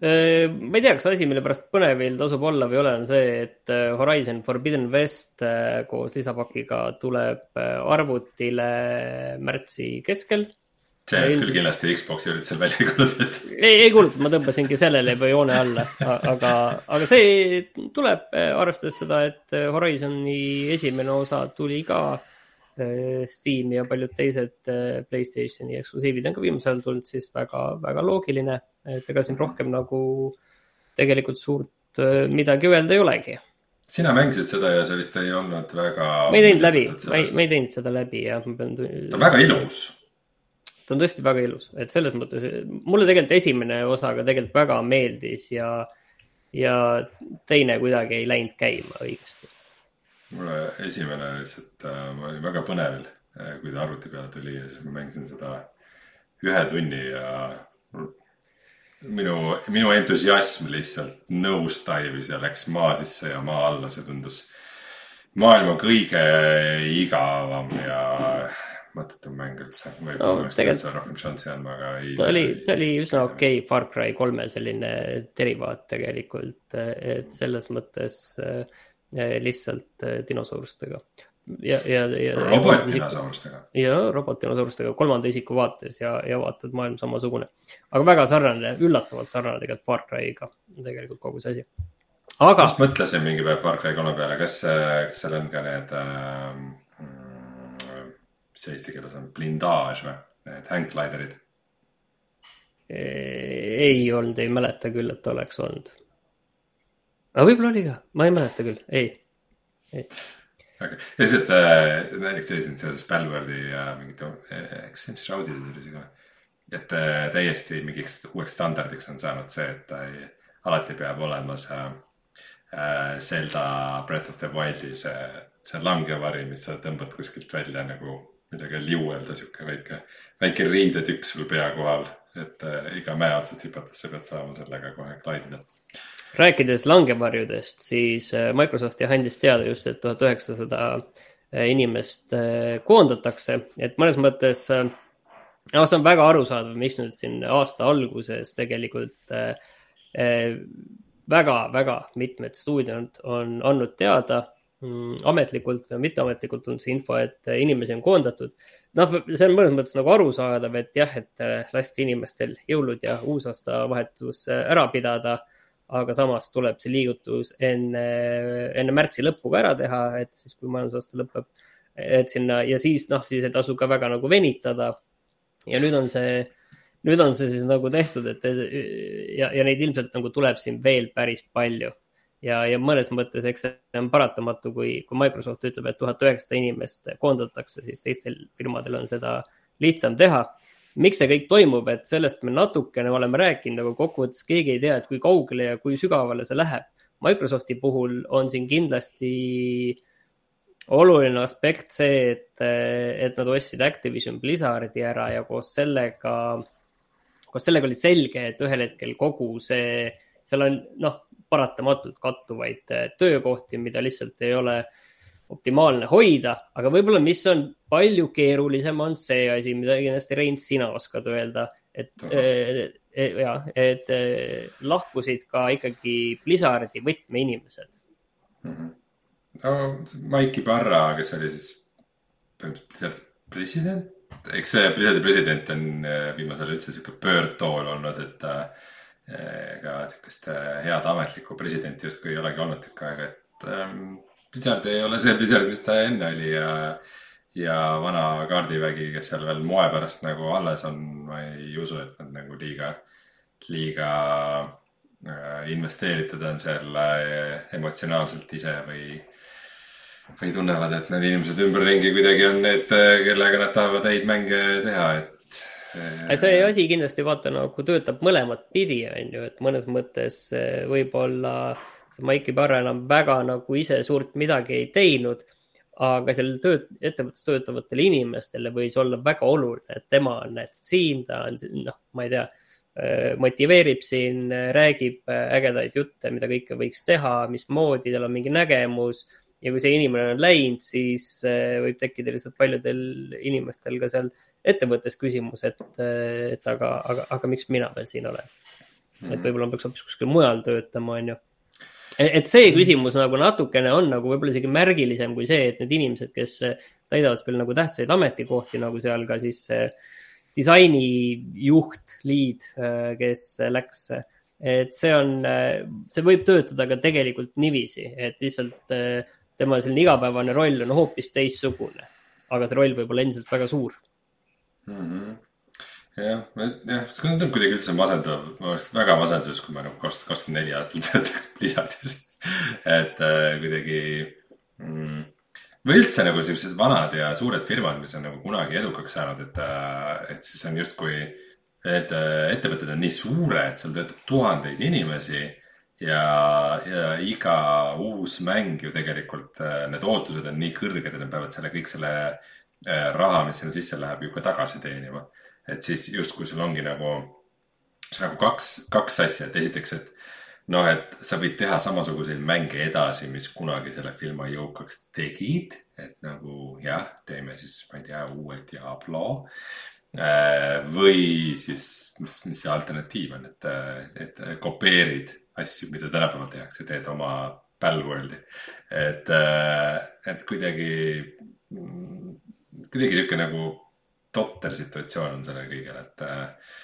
Äh, ma ei tea, kas asi, mille pärast põnevil tasub olla või ei ole, on see, et äh, Horizon Forbidden West äh, koos lisapakiga tuleb arvutile märtsi keskel see nüüd küll kindlasti Xbox'i üritusel välja ei kuulutatud. ei, ei kuulutatud, ma tõmbasingi sellele juba joone alla, aga, aga see tuleb arvestades seda, et Horizon'i esimene osa tuli ka Steam ja paljud teised Playstationi eksklusiivid on ka viimasel ajal tulnud, siis väga, väga loogiline, et ega siin rohkem nagu tegelikult suurt midagi öelda ei olegi sina mängisid seda ja see vist ei olnud väga. ma ei teinud läbi, ma ei, ma ei teinud seda läbi jah, ma pean. ta on väga ilus ta on tõesti väga ilus, et selles mõttes mulle tegelikult esimene osa ka tegelikult väga meeldis ja, ja teine kuidagi ei läinud käima õigesti. Mulle esimene lihtsalt äh,, ma olin väga põnevil, äh, kui ta arvuti peale tuli ja siis ma mängisin seda ühe tunni ja minu, minu entusiasm lihtsalt nosedive'is ja läks maa sisse ja maa alla, see tundus maailma kõige igavam ja mõttetu mäng üldse. võib-olla no, oleks pidanud seal rohkem šanssi andma, aga ei. ta oli, ta oli üsna okei okay, Far Cry kolme selline derivaat tegelikult, et selles mõttes äh, lihtsalt äh, dinosaurustega. ja, ja, ja. robotdinosaurustega. ja robotdinosaurustega kolmanda isiku vaates ja, ja vaatad maailm samasugune. aga väga sarnane, üllatavalt sarnane tegelikult Far Cry'ga, tegelikult kogu see asi aga. just mõtlesin mingi päev Far Cry kolme peale, kas, kas seal on ka need äh, mis see eesti keeles on, blindaaž või, need hanggliderid? ei olnud, ei mäleta küll, et oleks olnud. Aga võib-olla oli ka, ma ei mäleta küll, ei, ei. lihtsalt äh, näiteks selliseid seoses Balwardi ja mingite kas see on Shroudid oli see ka? et äh, täiesti mingiks uueks standardiks on saanud see, et ta ei, alati peab olema see äh, Zelda Breath of the Wildi see, see langevari, mis sa tõmbad kuskilt välja nagu midagi liuelda, sihuke väike, väike riidetükk sul pea kohal. et äh, iga mäe otsast hüpates sa pead saama sellega kohe klaidida. Rääkides langevarjudest, siis äh, Microsoft jah andis teada just, et tuhat üheksasada äh, inimest äh, koondatakse, et mõnes mõttes noh, see on väga arusaadav, miks nüüd siin aasta alguses tegelikult väga-väga mitmed stuudiod on andnud teada mm, ametlikult või mitteametlikult on see info, et inimesi on koondatud. noh, see on mõnes mõttes nagu arusaadav, et jah, et lasti inimestel jõulud ja uusaastavahetus ära pidada. Aga samas tuleb see liigutus enne, enne märtsi lõppu ka ära teha, et siis, kui majandusaasta lõpeb, et sinna ja siis noh, siis ei tasu ka väga nagu venitada. ja nüüd on see nüüd on see siis nagu tehtud, et ja, ja neid ilmselt nagu tuleb siin veel päris palju. ja, ja mõnes mõttes, eks see on paratamatu, kui, kui Microsoft ütleb, et tuhat üheksasada inimest koondatakse, siis teistel firmadel on seda lihtsam teha. Miks see kõik toimub, et sellest me natukene oleme rääkinud, aga kokkuvõttes keegi ei tea, et kui kaugele ja kui sügavale see läheb. Microsofti puhul on siin kindlasti oluline aspekt see, et, et nad ostsid Activision Blizzardi ära ja koos sellega äh, koos sellega oli selge, et ühel hetkel kogu see, seal on noh, paratamatult kattuvaid äh, töökohti, mida lihtsalt ei ole optimaalne hoida, aga võib-olla, mis on palju keerulisem, on see asi, mida kindlasti Rein, sina oskad öelda, et äh, äh, ja, et äh, lahkusid ka ikkagi Blizzardi võtmeinimesed mm. -hmm. no Maiki Barra, kes oli siis põhimõtteliselt president eks see Blizzardi president on viimasel ajal üldse sihuke pöördtool olnud, et ega äh, sihukest head ametlikku presidenti justkui ei olegi olnud tükk aega, et ähm, Blizzard ei ole see Blizzard, mis ta enne oli ja, ja vana kaardivägi, kes seal veel moe pärast nagu alles on, ma ei usu, et nad nagu liiga, liiga investeeritud on seal emotsionaalselt ise või või tunnevad, et need inimesed ümberringi kuidagi on need, kellega nad tahavad häid mänge teha, et. see asi kindlasti vaata nagu töötab mõlemat pidi, on ju, et mõnes mõttes võib-olla see Maiki Parra enam väga nagu ise suurt midagi ei teinud. aga sellel tööd, ettevõttes töötavatele inimestele võis olla väga oluline, et tema on näed siin, ta on noh, ma ei tea eh, motiveerib siin, räägib ägedaid jutte, mida kõike võiks teha, mismoodi, tal on mingi nägemus ja kui see inimene on läinud, siis äh, võib tekkida lihtsalt paljudel inimestel ka seal ettevõttes küsimus, et, äh, et aga, aga, aga miks mina veel siin olen et võib-olla ma peaks hoopis kuskil mujal töötama, on ju. Et see küsimus nagu natukene on nagu võib-olla isegi märgilisem kui see, et need inimesed, kes täidavad küll nagu tähtsaid ametikohti, nagu seal ka siis disainijuht, lead, äh, kes läks. Et see on, see võib töötada ka tegelikult niiviisi, et lihtsalt tema selline igapäevane roll on hoopis teistsugune, aga see roll võib olla endiselt väga suur. Mm. -hmm jah, jah, see tundub kuidagi üldse masendav, ma oleks väga masenduses, kui ma nagu kaks, kakskümmend neli aastat töötaks Blizzardis et äh, kuidagi mm, või üldse nagu siuksed vanad ja suured firmad, mis on nagu kunagi edukaks saanud, et, äh, et siis on justkui, et äh, ettevõtted on nii suured, seal töötab tuhandeid inimesi ja, ja iga uus mäng ju tegelikult, äh, need ootused on nii kõrged, et nad peavad selle kõik selle raha, mis sinna sisse läheb, ju ka tagasi teenima. Et siis justkui sul ongi nagu, nagu kaks, kaks asja, et esiteks, et noh, et sa võid teha samasuguseid mänge edasi, mis kunagi selle firma jõukaks tegid. et nagu jah, teeme siis, ma ei tea, uue Diablo. Äh, või siis, mis, mis see alternatiiv on, et, et kopeerid asju, mida tänapäeval tehakse, teed oma Palworldi. et, äh, et kuidagi, kuidagi sihuke nagu totter situatsioon on sellel kõigel, et äh,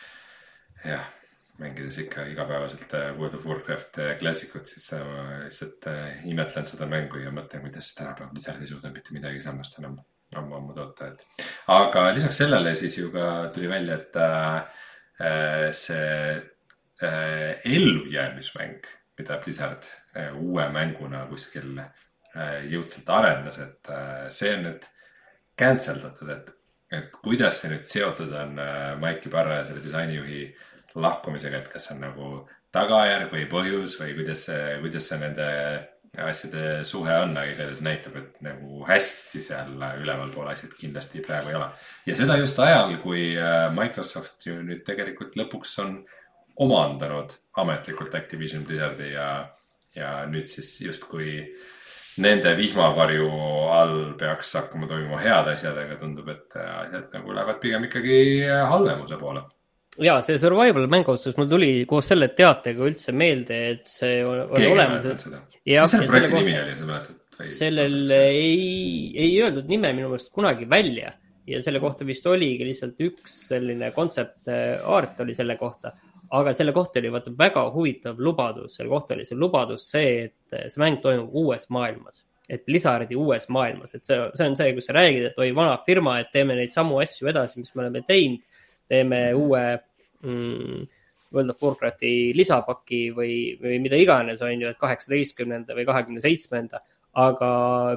jah mängides ikka igapäevaselt äh, World of Warcraft klassikut, siis ma lihtsalt imetlen seda mängu ja mõtlen, kuidas tänapäeval Blizzard ei suuda mitte midagi sarnast enam ammu, ammu toota, et. aga lisaks sellele siis ju ka tuli välja, et äh, see äh, ellujäämismäng, mida Blizzard äh, uue mänguna kuskil äh, jõudsalt arendas, et äh, see on nüüd cancel datud, et, et kuidas see nüüd seotud on äh, Maiki Parra ja selle disainijuhi lahkumisega, et kas see on nagu tagajärg või põhjus või kuidas see, kuidas see nende asjade suhe on, aga igatahes näitab, et nagu hästi seal ülevalpool asjad kindlasti praegu ei ole. ja seda just ajal, kui äh, Microsoft ju nüüd tegelikult lõpuks on omandanud ametlikult Activision Blizzardi ja, ja nüüd siis justkui nende vihmavarju all peaks hakkama toimuma head asjad, aga tundub, et asjad nagu lähevad pigem ikkagi halvemuse poole. ja see survival mäng otsus mul tuli koos selle teatega üldse meelde, et see on Keegi olemas. mis selle projekti kohta, nimi oli, sa mäletad? sellel ei, ei öeldud nime minu meelest kunagi välja ja selle kohta vist oligi lihtsalt üks selline kontsept art oli selle kohta. Aga selle kohta oli vaata väga huvitav lubadus, selle kohta oli see lubadus see, et see mäng toimub uues maailmas et Blizzardi uues maailmas, et see, see on see, kus sa räägid, et oi, vana firma, et teeme neid samu asju edasi, mis me oleme teinud. teeme uue mm, World of Warcrafti lisapaki või, või mida iganes, on ju, et kaheksateistkümnenda või kahekümne seitsmenda. Aga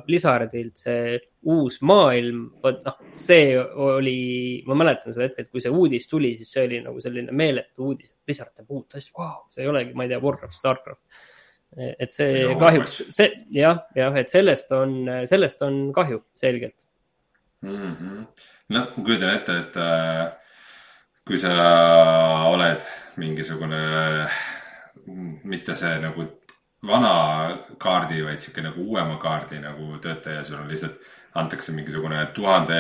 Blizzardilt see uus maailm, vot noh, see oli, ma mäletan seda hetke, et kui see uudis tuli, siis see oli nagu selline meeletu uudis, et Blizzard teeb uut asja, vau, see ei olegi, ma ei tea, Warcraft, Starcraft et see no, kahjuks, see jah, jah, et sellest on, sellest on kahju selgelt mm. -hmm. noh, ma kujutan ette, et äh, kui sa oled mingisugune, mitte see nagu vana kaardi, vaid sihuke nagu uuema kaardi nagu töötaja, sul on lihtsalt, antakse mingisugune tuhande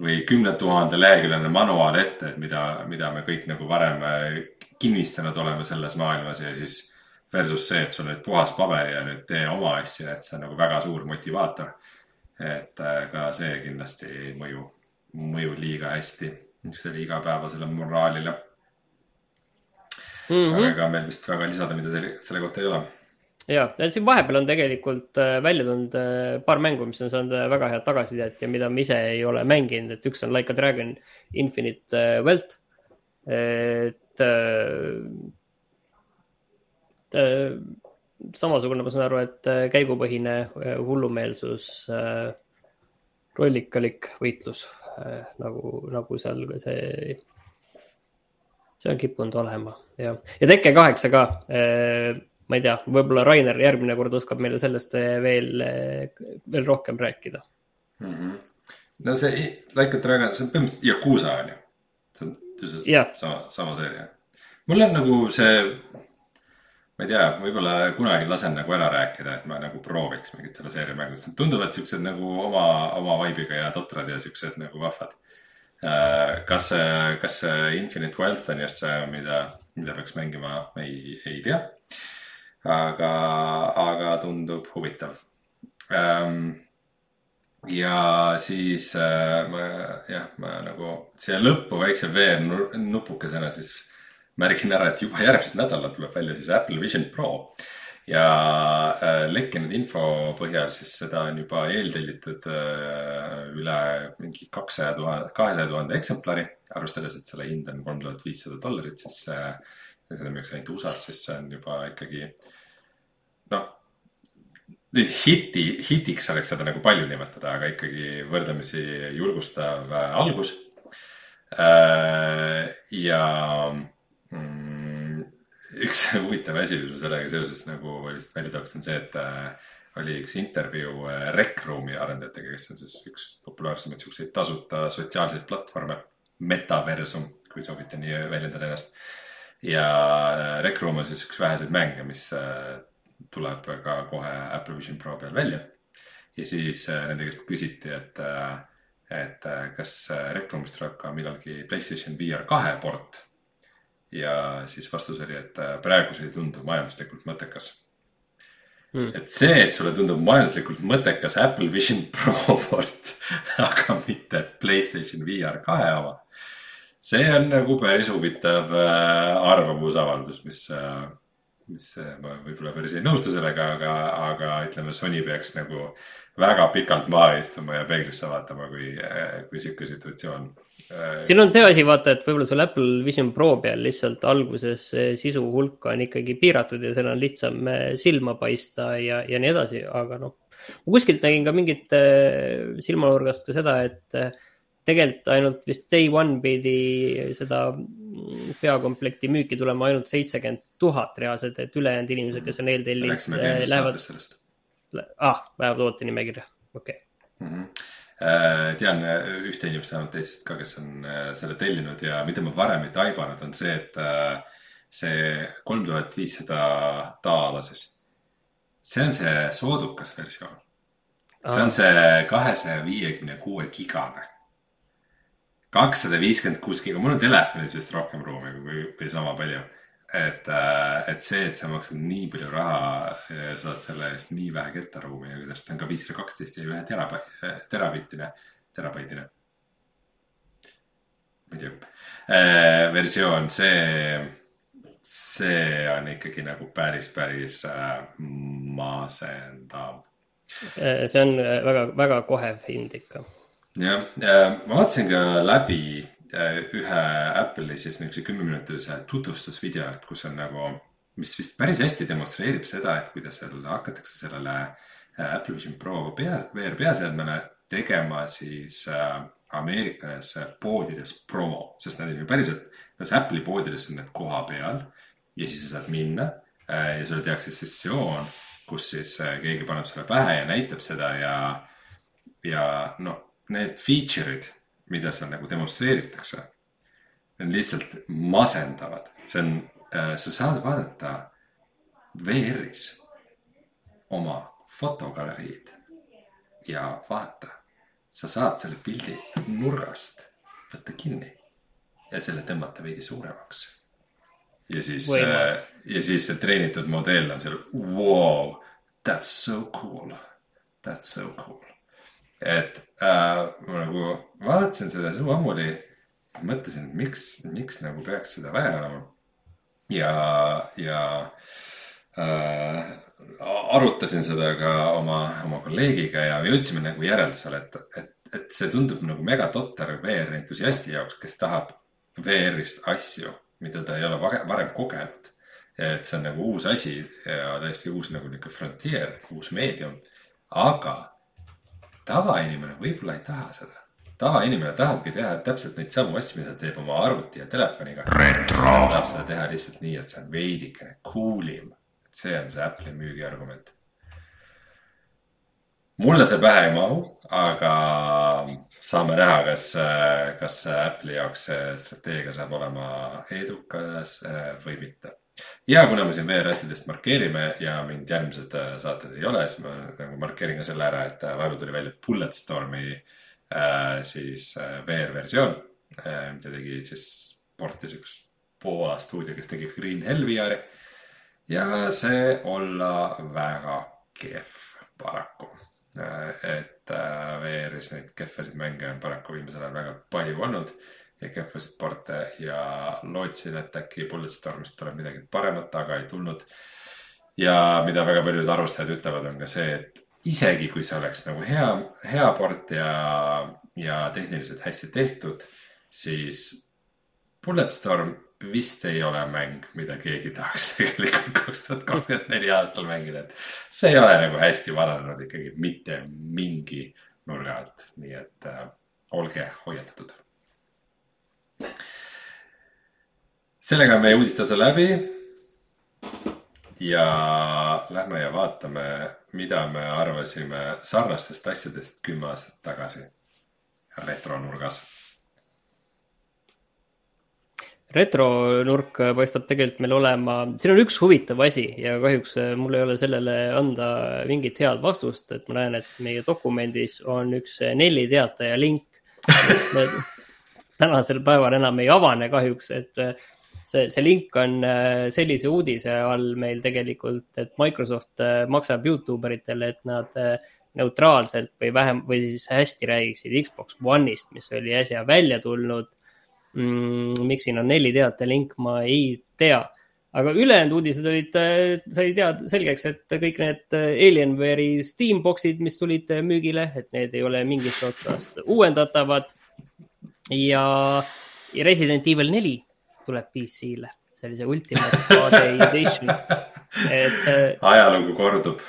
või kümne tuhande leheküljeline manuaal ette, et mida, mida me kõik nagu varem kinnistanud oleme selles maailmas ja siis versus see, et sul nüüd puhas paber ja nüüd tee oma asja, et see on nagu väga suur motivaator. et äh, ka see kindlasti ei mõju, mõju liiga hästi niisugusele igapäevasele moraalile mm. -hmm. aga ega meil vist väga lisada, mida selle, selle kohta ei ole. ja, siin vahepeal on tegelikult äh, välja tulnud äh, paar mängu, mis on saanud väga head tagasisidet ja mida ma ise ei ole mänginud, et üks on Like a Dragon Infinite Wealth. et Äh, samasugune, ma saan aru, et äh, käigupõhine äh, hullumeelsus, rollikalik võitlus nagu, nagu seal see, see on kippunud olema ja, ja Tekke kaheksa ka. ma ei tea, võib-olla Rainer järgmine kord oskab meile sellest veel, veel rohkem rääkida mm. -hmm. no see Like a Dragon, see on põhimõtteliselt Yakuusa on ju. see on, on sama, sama seeria. mul on nagu see ma ei tea, võib-olla kunagi lasen nagu ära rääkida, et ma nagu prooviks mingit selle seeria mängust, tunduvad siuksed nagu oma, oma vibe'iga ja totrad ja siuksed nagu vahvad. Äh, kas see, kas see Infinite Wealth on just see, mida, mida peaks mängima, ei, ei tea. aga, aga tundub huvitav um, ja siis äh, ma jah, ma nagu siia lõppu väikse VR-nupukesena siis märgin ära, et juba järgmisel nädalal tuleb välja siis Apple Vision Pro. Ja äh, lekkinud info põhjal siis seda on juba eeltellitud äh, üle mingi kaksaja tuhande, kahesaja tuhande eksemplari. arvestades, et selle hind on kolm tuhat viissada dollarit, siis äh, ja seda müüakse ainult USA-s, siis see on juba ikkagi noh hiti, hitiks oleks seda nagu palju nimetada, aga ikkagi võrdlemisi julgustav algus ja mm,. Üks huvitav asi, mis ma sellega seoses nagu lihtsalt välja tooks, on see, et äh, oli üks intervjuu äh, Rec Room'i arendajatega, kes on siis üks populaarsemaid siukseid tasuta sotsiaalseid platvorme. Metaversum, kui soovite nii väljendada ennast. ja äh, Rec Room on siis üks väheseid mänge, mis tuleb ka kohe Apple Vision Pro peal välja. ja siis nende käest küsiti, et et kas Rec Room'ist tuleb ka millalgi Playstation VR kahe port ja siis vastus oli, et äh, praegu see ei tundu majanduslikult mõttekas hmm.. et see, et sulle tundub majanduslikult mõttekas Apple Vision Pro port, aga mitte Playstation VR kahe oma. see on nagu päris huvitav äh, arvamusavaldus, mis, äh, mis ma võib-olla päris ei nõustu sellega, aga, aga ütleme, Sony peaks nagu väga pikalt maha istuma ja peeglisse vaatama, kui, kui sihuke situatsioon siin on see asi, vaata, et võib-olla sul Apple Vision Pro peal lihtsalt alguses sisu hulk on ikkagi piiratud ja seal on lihtsam äh, silma paista ja, ja nii edasi, aga noh. ma kuskilt nägin ka mingit äh, silmanurgast ka seda, et tegelikult ainult vist day one pidi seda mm, peakomplekti müüki tulema ainult seitsekümmend tuhat reaalselt, et ülejäänud inimesed, kes on eeltellinud, lähevad. ah, lähevad ootenimekirja, okei okay. mm. -hmm Äh, tean äh, ühte inimest vähemalt Eestist ka, kes on äh, selle tellinud ja mida ma varem ei taibanud, on see, et see kolm tuhat viissada daala siis, see on see soodukas versioon. see on see kahesaja viiekümne kuue gigane. kakssada viiskümmend kuus giga, mul on telefonis vist rohkem ruumi kui, või sama palju. Et, äh, et see, et sa maksad nii palju raha ja saad selle eest nii vähe kettaruumi ja sellest on ka viissada kaksteist ja ühe teraba-, terabittine, terabaidine. ma ei tea, äh, versioon, see, see on ikkagi nagu päris, päris äh, masendav. see on väga, väga kohev hind ikka jah, ma vaatasin ka läbi äh, ühe Apple'i siis niisuguse kümneminutilise tutvustusvideo, et kus on nagu, mis vist päris hästi demonstreerib seda, et kuidas seal hakatakse sellele äh, Apple Vision Pro pea, VR peaseadmele tegema siis äh, Ameerikas poodides promo, sest nad on ju päriselt, nendes Apple'i poodides on need koha peal ja siis sa saad minna ja sulle tehakse sessioon, kus siis keegi paneb sulle pähe ja näitab seda ja, ja noh need feature'id, mida seal nagu demonstreeritakse, on lihtsalt masendavad, see on äh,, sa saad vaadata VR-is oma fotogaleriid ja vaata, sa saad selle pildi nurgast võtta kinni ja selle tõmmata veidi suuremaks. ja siis, äh, ja siis see treenitud modell on seal, wow, that's so cool, that's so cool et äh, ma nagu vaatasin seda suu ammuli, mõtlesin, et miks, miks nagu peaks seda vaja olema. ja, ja äh, arutasin seda ka oma, oma kolleegiga ja jõudsime nagu järeldusele, et, et, et see tundub nagu megatotter VR entusiasti jaoks, kes tahab VR-ist asju, mida ta ei ole varem kogenud. et see on nagu uus asi ja täiesti uus nagu nihuke frontier, uus meedium, aga tavainimene võib-olla ei taha seda. tavainimene tahabki teha täpselt neid samu asju, mida teeb oma arvuti ja telefoniga. tahab seda teha lihtsalt nii, et see on veidikene cool im. see on see Apple'i müügiargument. mulle see pähe ei mahu, aga saame näha, kas, kas Apple'i jaoks see strateegia saab olema edukas või mitte ja kuna me siin VR asjadest markeerime ja mind järgmised äh, saated ei ole, siis ma nagu markeerin ka selle ära, et äh, vahepeal tuli välja Bulletstormi äh, siis äh, VR versioon äh,, mida tegi siis portis üks Poola stuudio, kes tegi Green Hell VR-i. ja see olla väga kehv paraku äh,. et VR-is neid kehvasid mänge on paraku viimasel ajal väga palju olnud ja kehvasid porte ja lootsin, et äkki Bulletstormist tuleb midagi paremat, aga ei tulnud. ja mida väga paljud arvustajad ütlevad, on ka see, et isegi kui see oleks nagu hea, hea port ja, ja tehniliselt hästi tehtud, siis Bulletstorm vist ei ole mäng, mida keegi tahaks tegelikult kaks tuhat kakskümmend neli aastal mängida, et see ei ole nagu hästi vananenud ikkagi mitte mingi nurga alt, nii et äh, olge hoiatatud sellega on meie uudistase läbi. ja lähme ja vaatame, mida me arvasime sarnastest asjadest kümme aastat tagasi retronurgas. retronurk paistab tegelikult meil olema, siin on üks huvitav asi ja kahjuks mul ei ole sellele anda mingit head vastust, et ma näen, et meie dokumendis on üks Nelli teataja link tänasel päeval enam ei avane kahjuks, et äh, see, see link on äh, sellise uudise all meil tegelikult, et Microsoft äh, maksab Youtube eritele, et nad neutraalselt või vähem või siis hästi räägiksid Xbox One'ist, mis oli äsja välja tulnud mm,. miks siin on neli teate link, ma ei tea aga ülejäänud uudised olid, sai teada selgeks, et kõik need Alienware'i Steamboxid, mis tulid müügile, et need ei ole mingist otsast uuendatavad ja, ja Resident Evil neli tuleb PC-le, sellise Ultimate HD Edition, et. Äh, ajalugu kordub.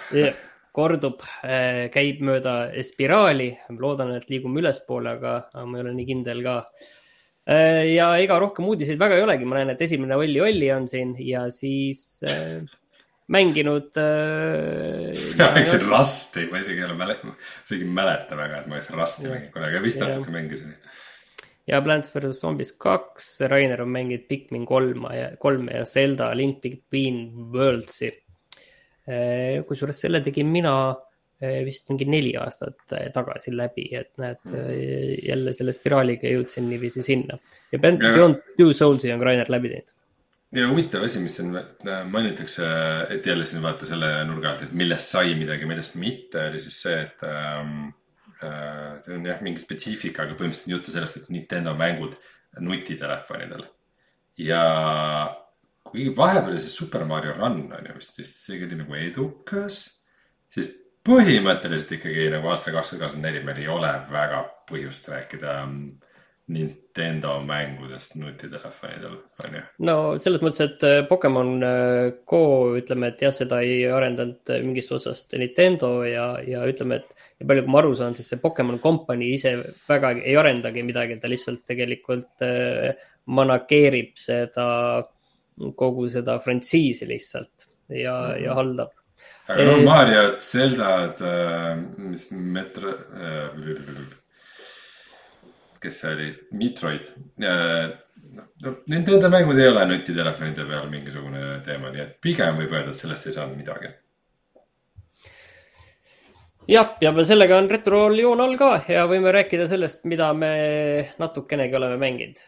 kordub, äh, käib mööda spiraali, loodan, et liigume ülespoole, aga ma ei ole nii kindel ka. Äh, ja ega rohkem uudiseid väga ei olegi, ma näen, et esimene Olli Olli on siin ja siis äh, mänginud äh,. mina mängisin Rusti, ma isegi ei ole mäleta, isegi ei mäleta väga, et ma oleks Rusti mänginud kunagi, vist natuke mängisin ja Plants versus Zombies kaks, Rainer on mänginud Pikmin kolma ja, kolme ja Zelda Link Between Worlds'i. Eh, kusjuures selle tegin mina vist mingi neli aastat tagasi läbi, et näed mm. jälle selle spiraaliga jõudsin niiviisi sinna. ja Beyond Two Souls'i on Rainer läbi teinud ja huvitav asi, mis siin mainitakse, et jälle siin vaata selle nurga alt, et millest sai midagi, millest mitte, oli siis see, et ähm, äh, see on jah, mingi spetsiifika, aga põhimõtteliselt on juttu sellest, et Nintendo mängud nutitelefonidel. ja kuigi vahepeal see Super Mario Run on ju vist, vist isegi oli nagu edukas, siis põhimõtteliselt ikkagi nagu aastal kakskümmend kakskümmend neli meil ei ole väga põhjust rääkida ähm, Nintendo mängudest nutitelefonidel, on ju? no selles mõttes, et äh, Pokemon äh, Go, ütleme, et jah, seda ei arendanud äh, mingist otsast Nintendo ja, ja ütleme, et ja palju, kui ma aru saan, siis see Pokemon Company ise väga ei arendagi midagi, ta lihtsalt tegelikult manageerib seda, kogu seda frantsiisi lihtsalt ja mm, -hmm. ja haldab aga no Mariot, Zeldad mis Metro äh,, kes see oli, Metroid. no nende mängud ei ole nutitelefonide peal mingisugune teema, nii et pigem võib öelda, et sellest ei saanud midagi. jah, ja sellega on retrool joon all ka ja võime rääkida sellest, mida me natukenegi oleme mänginud.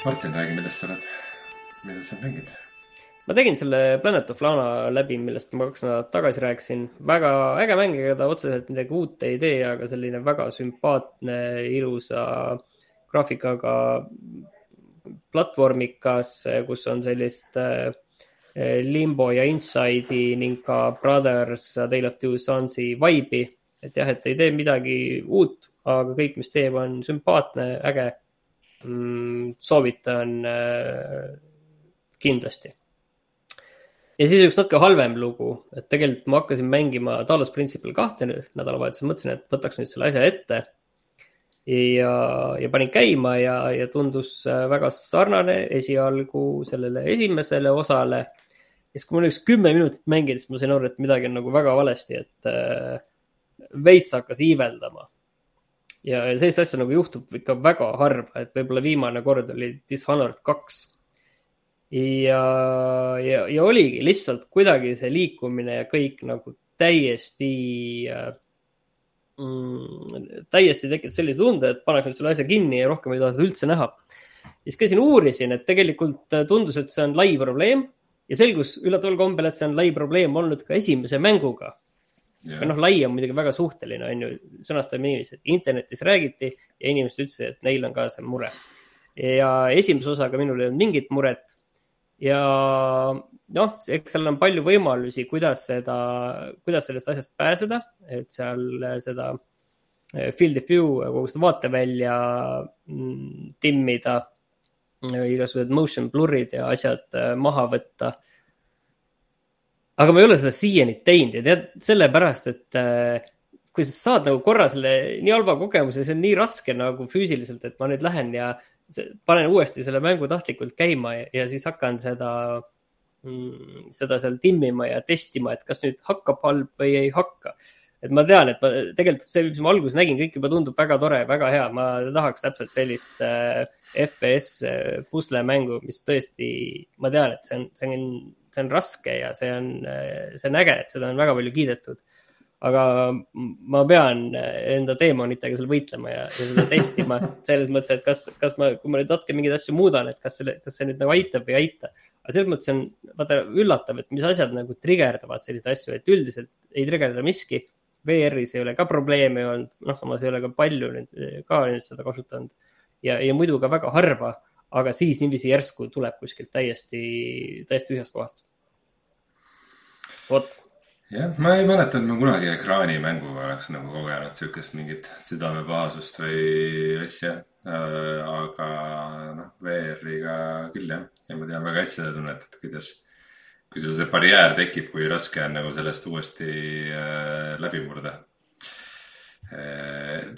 Martin, räägi, millest sa oled, mida sa mängid ma tegin selle Planet of Lana läbi, millest ma kaks nädalat tagasi rääkisin. väga äge mäng, ega ta otseselt midagi uut ei tee, aga selline väga sümpaatne, ilusa graafikaga platvormikas, kus on sellist äh, Limbo ja Inside'i ning ka Brothers, Tale of Two Sons'i vibe'i. et jah, et ei tee midagi uut, aga kõik, mis teeb, on sümpaatne, äge mm,. soovitan äh, kindlasti ja siis üks natuke halvem lugu, et tegelikult ma hakkasin mängima Talos Principle kahte nüüd nädalavahetusel, mõtlesin, et võtaks nüüd selle asja ette. ja, ja panin käima ja, ja tundus äh, väga sarnane esialgu sellele esimesele osale. ja siis, kui mul üks kümme minutit mängida, siis ma sain aru, et midagi on nagu väga valesti, et äh, veits hakkas iiveldama. ja, ja sellist asja nagu juhtub ikka väga harva, et võib-olla viimane kord oli Dishonored kaks ja, ja, ja oligi lihtsalt kuidagi see liikumine ja kõik nagu täiesti mm,, täiesti tekitas sellise tunde, et paneks nüüd selle asja kinni ja rohkem ei taha seda üldse näha. siis käisin, uurisin, et tegelikult äh, tundus, et see on lai probleem ja selgus üllataval kombel, et see on lai probleem olnud ka esimese mänguga. Yeah. noh, lai on muidugi väga suhteline, on ju, sõnastame et internetis räägiti ja inimesed ütlesid, et neil on ka see mure. ja esimese osaga minul ei olnud mingit muret ja noh, eks seal on palju võimalusi, kuidas seda, kuidas sellest asjast pääseda, et seal seda eh, field of view, kogu seda vaatevälja mm, timmida, igasugused motion blur'id ja asjad eh, maha võtta. aga ma ei ole seda siiani teinud ja tead, sellepärast, et eh, kui sa saad nagu korra selle nii halva kogemuse, see on nii raske nagu füüsiliselt, et ma nüüd lähen ja panen uuesti selle mängu tahtlikult käima ja, ja siis hakkan seda mm,, seda seal timmima ja testima, et kas nüüd hakkab halb või ei hakka. et ma tean, et ma tegelikult see, mis ma alguses nägin, kõik juba tundub väga tore, väga hea, ma tahaks täpselt sellist äh, FPS äh, puslemängu, mis tõesti, ma tean, et see on, see on, see on raske ja see on äh,, see on äge, et seda on väga palju kiidetud aga ma pean enda teemonitega seal võitlema ja, ja seda testima selles mõttes, et kas, kas ma, kui ma nüüd natuke mingeid asju muudan, et kas selle, kas see nüüd nagu aitab või ei aita. aga selles mõttes on vaata üllatav, et mis asjad nagu trigerdavad selliseid asju, et üldiselt ei trigerda miski. VR-is ei ole ka probleeme olnud, noh, samas ei ole ka palju nüüd ka nüüd seda kasutanud ja, ja muidu ka väga harva, aga siis niiviisi järsku tuleb kuskilt täiesti, täiesti tühjast kohast. vot jah, ma ei mäleta, et ma kunagi ekraanimänguga oleks nagu kogenud sihukest mingit südamepahasust või asja äh,. aga noh, VR-iga küll jah, ja ma tean väga hästi seda tunnet, et kuidas, kui sul see barjäär tekib, kui raske on nagu sellest uuesti äh, läbi murda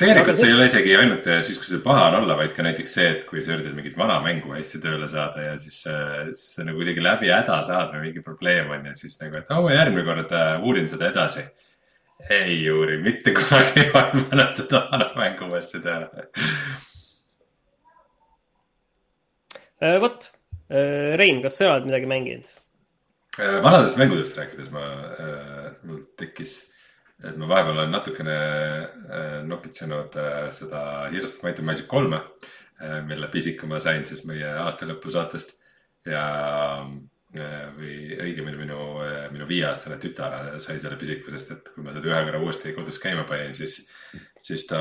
Äh, tegelikult see ei ole isegi ainult äh, siis, kui sul paha on olla, vaid ka näiteks see, et kui sa üritad mingit vana mängu hästi tööle saada ja siis, äh, siis sa nagu kuidagi läbi häda saad või mingi probleem on ja siis nagu, et oh, ma järgmine kord uurin seda edasi. ei uuri mitte kunagi, ma panen seda vana mängu uuesti tööle. vot, Rein, kas sa oled midagi mänginud? vanadest mängudest rääkides ma, mul tekkis, et ma vahepeal olen natukene nokitsenud seda Heroes of Might and Magic kolme, mille pisiku ma sain siis meie aastalõpu saatest ja või õigemini minu, minu viieaastane tütar sai selle pisiku, sest et kui ma seda ühe korra uuesti kodus käima panin, siis, siis ta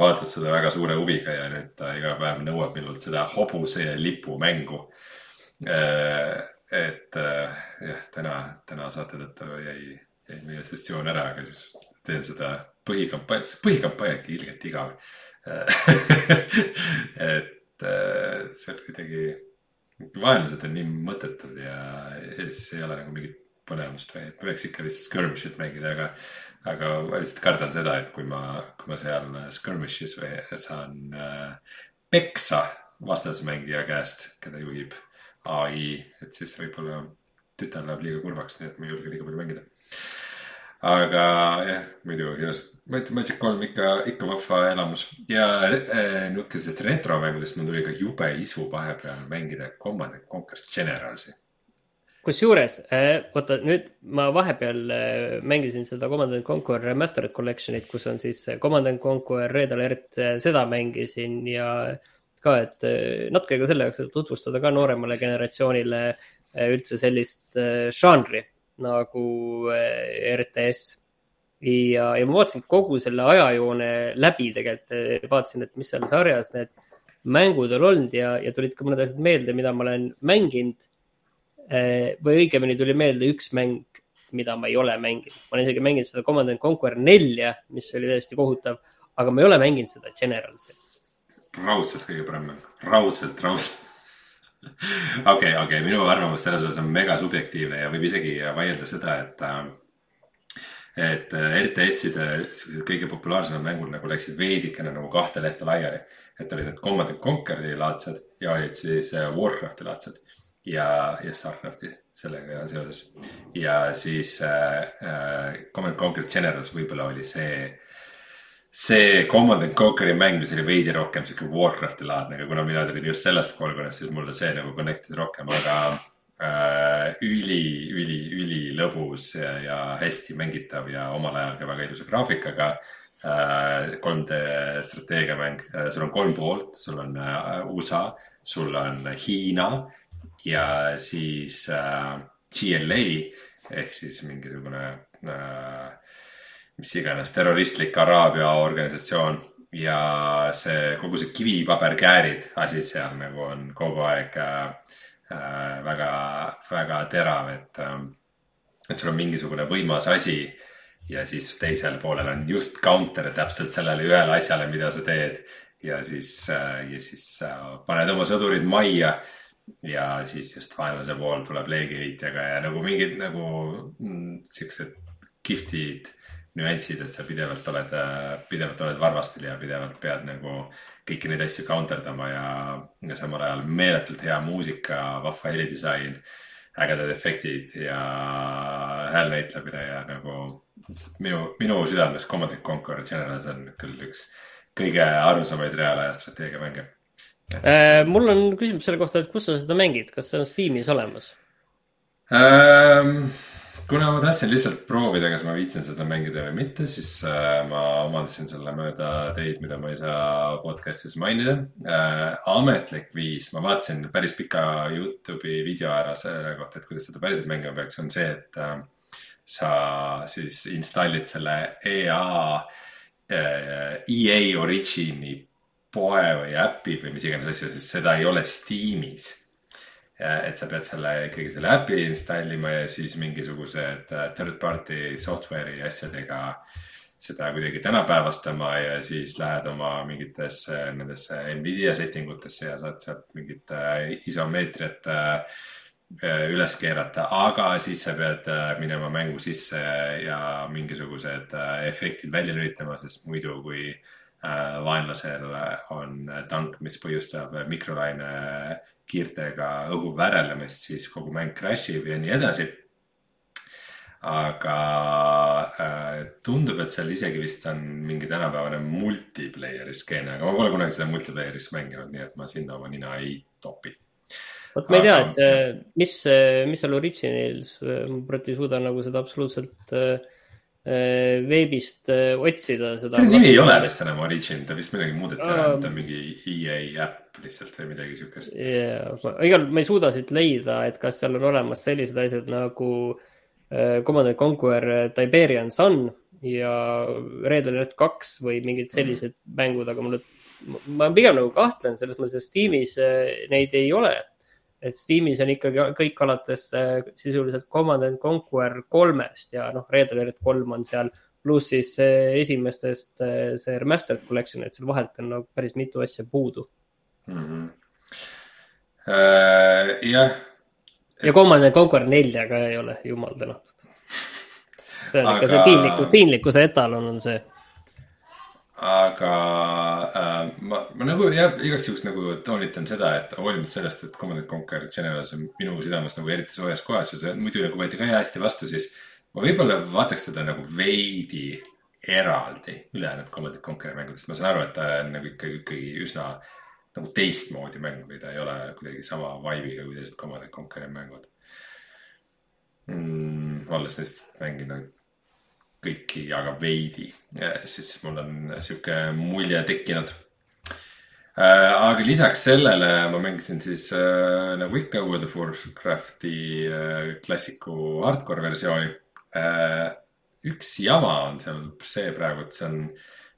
vaatas seda väga suure huviga ja nüüd ta iga päev nõuab minult seda hobuse ja lipu mängu. et jah, täna, täna saate tõttu jäi, jäi meie sessioon ära, aga siis teen seda põhikampaania, põhikampaania ikka ilgelt igav et see on kuidagi vaenlased on nii mõttetud ja siis ei ole nagu mingit põnevust või, et võiks ikka vist skirmish'it mängida, aga. aga ma lihtsalt kardan seda, et kui ma, kui ma seal skirmish'is või saan äh, peksa vastasmängija käest, keda juhib ai, et siis võib-olla tütar läheb liiga kurvaks, nii et ma ei julge liiga palju mängida. Aga jah, muidu ilusad Magic kolm ikka, ikka vahva elamus ja äh, nihukesest retromängudest mul tuli ka jube isu vahepeal mängida Command and Conquer Generalsi. kusjuures äh,, oota nüüd ma vahepeal äh, mängisin seda Command and Conquer Remastered Collection'it, kus on siis Command and Conquer Red Alert, seda mängisin ja ka, et natuke ka selle jaoks, et tutvustada ka nooremale generatsioonile üldse sellist žanri nagu RTS ja, ja ma vaatasin kogu selle ajajoone läbi tegelikult, vaatasin, et mis seal sarjas need mängud on olnud ja, ja tulid ka mõned asjad meelde, mida ma olen mänginud. Eh, või õigemini tuli meelde üks mäng, mida ma ei ole mänginud. ma olen isegi mänginud seda Command and Conquer nelja, mis oli täiesti kohutav, aga ma ei ole mänginud seda Generalsi. raudselt kõige parem mäng, raudselt, raudselt okei, okei, minu arvamus selles osas on mega subjektiivne ja võib isegi vaielda seda, et äh, et äh, RTS-ide siuksed kõige populaarsemad mängud nagu läksid veidikene nagu kahte lehte laiali. et olid need Command and Conquer'i laadsed ja olid siis äh, Warcrafti laadsed ja, ja Starcrafti sellega seoses. ja siis äh, Command and Conquer Generals võib-olla oli see, see Command and Conquer'i mäng, mis oli veidi rohkem sihuke Warcrafti laadne, aga kuna mina tulin just sellest koolkonnast, siis mulle see nagu connect'is rohkem, aga äh, üli, üli, ülilõbus ja, ja hästi mängitav ja omal ajal ka väga ilusa graafikaga äh,. 3D strateegiamäng, sul on kolm poolt, sul on äh, USA, sul on Hiina ja siis äh, GLA ehk siis mingisugune äh, mis iganes terroristlik Araabia organisatsioon ja see kogu see kivipaberkäärid asi seal nagu on kogu aeg äh, äh, väga, väga terav, et äh,, et sul on mingisugune võimas asi ja siis teisel poolel on just counter täpselt sellele ühele asjale, mida sa teed. ja siis äh,, ja siis äh, paned oma sõdurid majja ja siis just vaenlase pool tuleb leegiheitjaga ja nagu mingid nagu mm, siuksed kihvtid nüansid, et sa pidevalt oled, pidevalt oled varvastel ja pidevalt pead nagu kõiki neid asju counterdama ja, ja samal ajal meeletult hea muusika, vahva helidisain, ägedad efektid ja häälnäitlemine ja nagu minu, minu südames Command and Conquer Generals on küll üks kõige armsamaid reaalaja strateegiamänge äh,. mul on küsimus selle kohta, et kus sa seda mängid, kas see on Steamis olemas ähm,? Kuna ma tahtsin lihtsalt proovida, kas ma viitsin seda mängida või mitte, siis äh, ma omandasin selle mööda teid, mida ma ei saa podcast'is mainida äh,. ametlik viis, ma vaatasin päris pika Youtube'i video ära selle kohta, et kuidas seda päriselt mängima peaks, on see, et äh, sa siis installid selle EA äh,, EA Origini poe või äpi või mis iganes asja, sest seda ei ole Steamis et sa pead selle ikkagi selle äpi installima ja siis mingisugused äh, third party software'i asjadega seda kuidagi tänapäevastama ja siis lähed oma mingitesse nendesse Nvidia setting utesse ja saad sealt mingit äh, isomeetriat äh, üles keerata, aga siis sa pead minema mängu sisse ja mingisugused efektid välja lülitama, sest muidu kui vaenlasel on tank, mis põhjustab mikrolaine kiirtega õhu väärelemist, siis kogu mäng crash ib ja nii edasi. aga äh, tundub, et seal isegi vist on mingi tänapäevane multiplayer'i skeene, aga ma pole kunagi seda multiplayer'is mänginud, nii et ma sinna oma nina ei topi vot ma ei tea, et äh, mis, äh, mis seal Originals, ma praegu ei suuda nagu seda absoluutselt veebist otsida. selle nimi ei ole vist enam Origin, ta vist midagi muudeti ära, ta on mingi EA äpp lihtsalt või midagi siukest. jaa, igal, ma ei suuda siit leida, et kas seal on olemas sellised asjad nagu Command and Conquer Tiberian Sun ja Red Alert kaks või mingid sellised mm mängud, aga mulle ma pigem nagu kahtlen selles mõttes, et Steamis äh, neid ei ole. Et Steamis on ikkagi kõik alates äh, sisuliselt Command and Conquer kolmest ja noh, Red Alert kolm on seal, pluss siis esimestest äh, see remastered collection, et seal vahelt on nagu päris mitu asja puudu mm. -hmm. Uh, jah. ja Command and Conquer nelja ka ei ole, jumal tänatud. see on Aga... ikka see piinliku, piinlikkuse etalon on see aga äh, ma, ma nagu jah, igaks juhuks nagu toonitan seda, et hoolimata sellest, et Command Conquer Generals on minu südames nagu eriti soojas kohas ja see muidu nagu võeti ka hästi vastu, siis ma võib-olla vaataks teda nagu veidi eraldi ülejäänud Command Conqueri mängudest, ma saan aru, et ta on nagu ikkagi, ikkagi üsna nagu teistmoodi mäng või ta ei ole kuidagi sama vibe'iga kui teised Command Conqueri mängud mm,. olles neist mänginud kõiki, aga veidi, siis mul on sihuke mulje tekkinud. Äh, aga lisaks sellele ma mängisin siis äh, nagu ikka World of Warcrafti äh, klassiku hardcore versiooni. üks jama on seal see praegu, et see on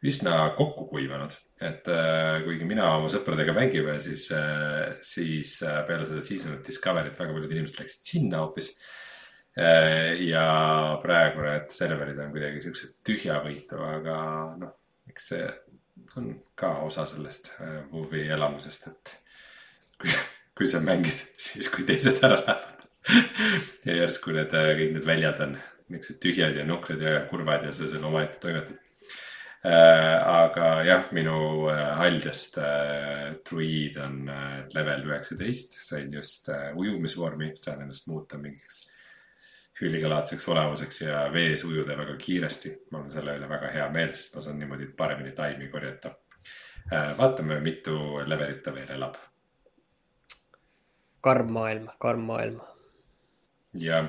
üsna kokku kuivanud, et kuigi mina oma sõpradega mängime, siis, siis peale seda Season Discovery't väga paljud inimesed läksid sinna hoopis ja praegu need serverid on kuidagi siuksed tühjavõitu, aga noh, eks see on ka osa sellest äh, WoW-i elamusest, et kui, kui sa mängid siis, kui teised ära lähevad ja järsku need äh, kõik need väljad on niuksed tühjad ja nukrad ja kurvad ja sa seal omaette toimetad äh,. aga jah, minu äh, haljast äh, druiid on äh, level üheksateist, sain just äh, ujumisvormi, saan ennast muuta mingiks hüülikalaadseks olemuseks ja vees ujuda väga kiiresti. mul on selle üle väga hea meel, sest ma saan niimoodi paremini taimi korjata. Äh, vaatame, mitu levelit ta veel elab. karm maailm, karm maailm. jah,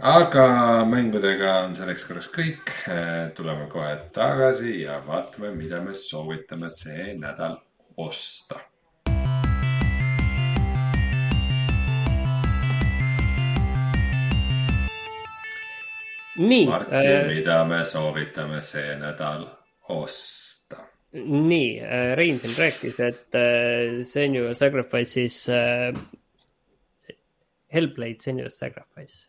aga mängudega on selleks korraks kõik. Äh, tuleme kohe tagasi ja vaatame, mida me soovitame see nädal osta nii. Martin äh,, mida me soovitame see nädal osta? nii äh,, Rein siin rääkis, et äh, Senua Sacrifice'is äh,, Hellblade Senua Sacrifice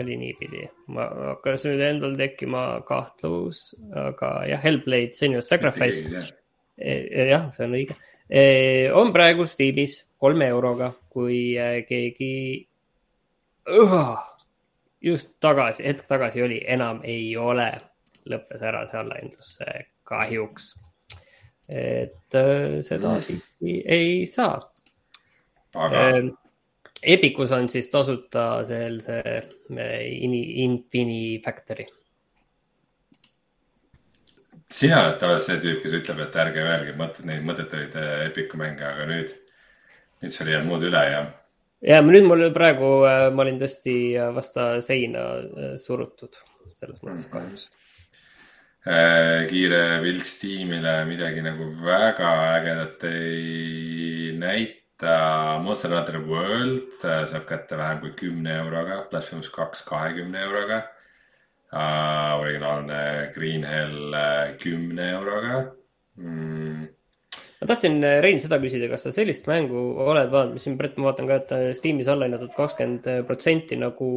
oli niipidi. ma hakkas nüüd endal tekkima kahtlus, aga jah, Hellblade Senua Sacrifice. E, jah, see on õige e,. on praegu Steamis kolme euroga, kui äh, keegi uh, just tagasi, hetk tagasi oli, enam ei ole, lõppes ära see allahindlus kahjuks. et äh, seda mm. siiski ei saa aga äh,. Epicus on siis tasuta seal see äh, Infini Factory. sina oled tavaliselt see tüüp, kes ütleb, et ärge öelge mõtet, neid mõttetuid äh, Epicu mänge, aga nüüd, nüüd sul ei jäänud muud üle ja ja nüüd mul praegu, äh, ma olin tõesti äh, vasta seina äh, surutud, selles mõttes mhm. kahjuks kiire vilks tiimile midagi nagu väga ägedat ei näita. Monster Hunter World saab kätte vähem kui kümne euroga, Platforms kaks kahekümne euroga uh,. originaalne Green Hell kümne euroga mm ma tahtsin, äh, Rein, seda küsida, kas sa sellist mängu oled vaadanud, mis siin praegu ma vaatan ka, et äh, Steamis alla hinnatud kakskümmend protsenti nagu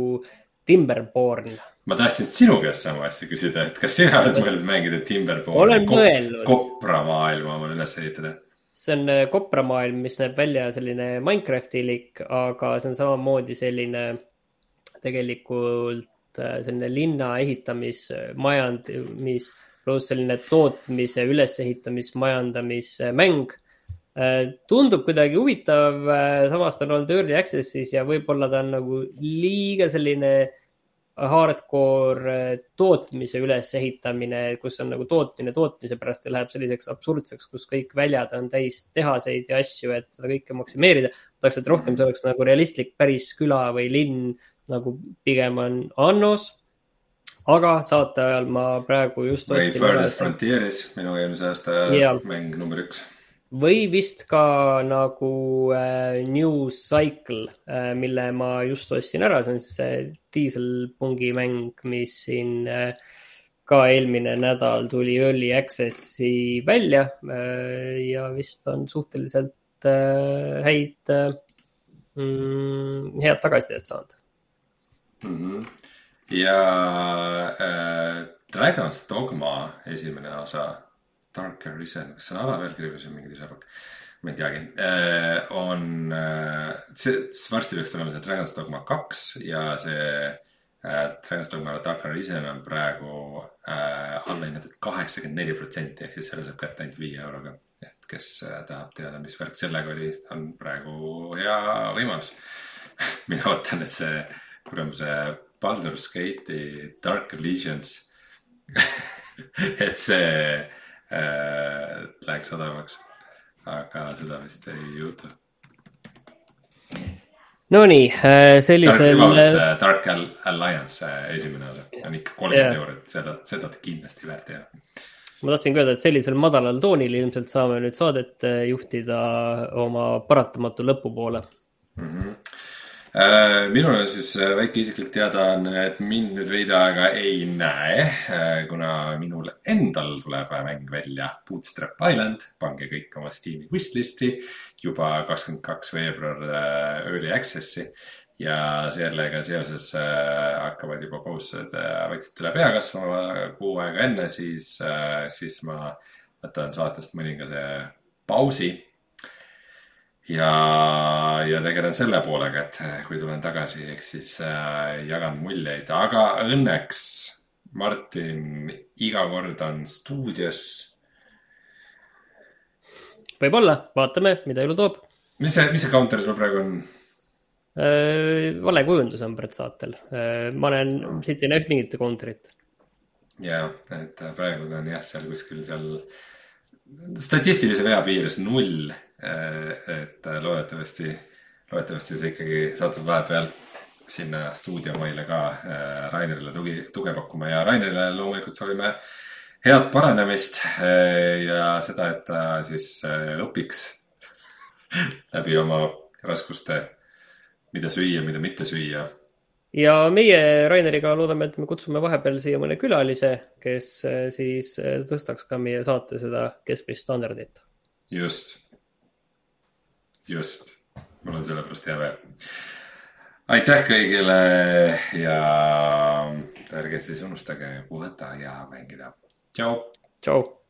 Timberborn. ma tahtsin sinu käest sama asja küsida, et kas sina oled mõelnud mängida Timberborn? olen Kop mõelnud. kopra maailma omale üles ehitada? see on äh, kopra maailm, mis näeb välja selline Minecrafti-lik, aga see on samamoodi selline tegelikult selline linna ehitamis, majandamis pluss selline tootmise, ülesehitamis, majandamismäng. Äh, tundub kuidagi huvitav, äh, samas ta on olnud early access'is ja võib-olla ta on nagu liiga selline hardcore tootmise ülesehitamine, kus on nagu tootmine tootmise pärast ja läheb selliseks absurdseks, kus kõik väljad on täis tehaseid ja asju, et seda kõike maksimeerida. tahaks, et rohkem see oleks nagu realistlik päris küla või linn, nagu pigem on Annos aga saate ajal ma praegu just või Furthest Frontieris, minu eelmise aasta yeah. mäng number üks või vist ka nagu äh, New Cycle äh,, mille ma just ostsin ära, see on siis see diiselpungi mäng, mis siin äh, ka eelmine nädal tuli Early Access'i välja äh, ja vist on suhteliselt äh, häid äh,, mm, head tagasisidet saanud mm. -hmm. Ja äh, Dragon's Dogma esimene osa Dark Arisen, kas see on alapealkiri või see on mingi tüsepakk? ma ei teagi, äh, on äh, see, varsti peaks tulema see Dragon's Dogma kaks ja see äh, Dragon's Dogma Dark Arisen on praegu äh, alla hinnatud kaheksakümmend neli protsenti ehk siis selle saab kätte ainult viie euroga. et kes äh, tahab teada, mis värk sellega oli, on praegu hea võimalus mina ootan, et see kuramuse Baldur's Gate'i Dark Allegiance et see äh, läheks odavamaks. aga seda vist ei juhtu. Nonii, äh, sellisel. Äh, Dark Alliance äh, esimene osa on ikka kolmkümmend yeah. eurot, seda, seda kindlasti väärt ei ole ma tahtsingi öelda, et sellisel madalal toonil ilmselt saame nüüd saadet juhtida oma paratamatu lõpu poole mm. -hmm Äh, minul on siis äh, väike isiklik teadaanne, et mind nüüd veidi aega ei näe, äh, kuna minul endal tuleb mäng välja Bootstrap Island, pange kõik oma Steam'i wishlist'i juba kakskümmend kaks veebruar early access'i. Ja sellega seoses hakkavad juba kohustused vaikselt üle pea kasvama. Kuu aega enne, siis, siis ma võtan saatest mõningase pausi ja, ja tegelen selle poolega, et kui tulen tagasi, eks siis äh, jagan muljeid, aga õnneks Martin iga kord on stuudios. võib-olla, vaatame, mida elu toob. mis see, mis see counter sul praegu on äh,? vale kujundus on Brett saatel äh,. ma olen no., siit ei näinud mingit counter'it. ja, et praegu ta on jah, seal kuskil seal statistilise vea piires null Äh, et äh, loodetavasti, loodetavasti see ikkagi satub vahepeal sinna stuudiomaile ka äh, Rainerile tugi, tuge pakkuma ja Rainerile loomulikult soovime head paranemist ja seda, et ta siis õpiks läbi oma raskuste, mida süüa, mida mitte süüa. ja meie Raineriga loodame, et me kutsume vahepeal siia mõne külalise, kes siis tõstaks ka meie saate seda keskmist standardit. just just, mul on selle pärast hea meel. aitäh kõigile ja ärge siis unustage puhata ja mängida. tšau. tšau.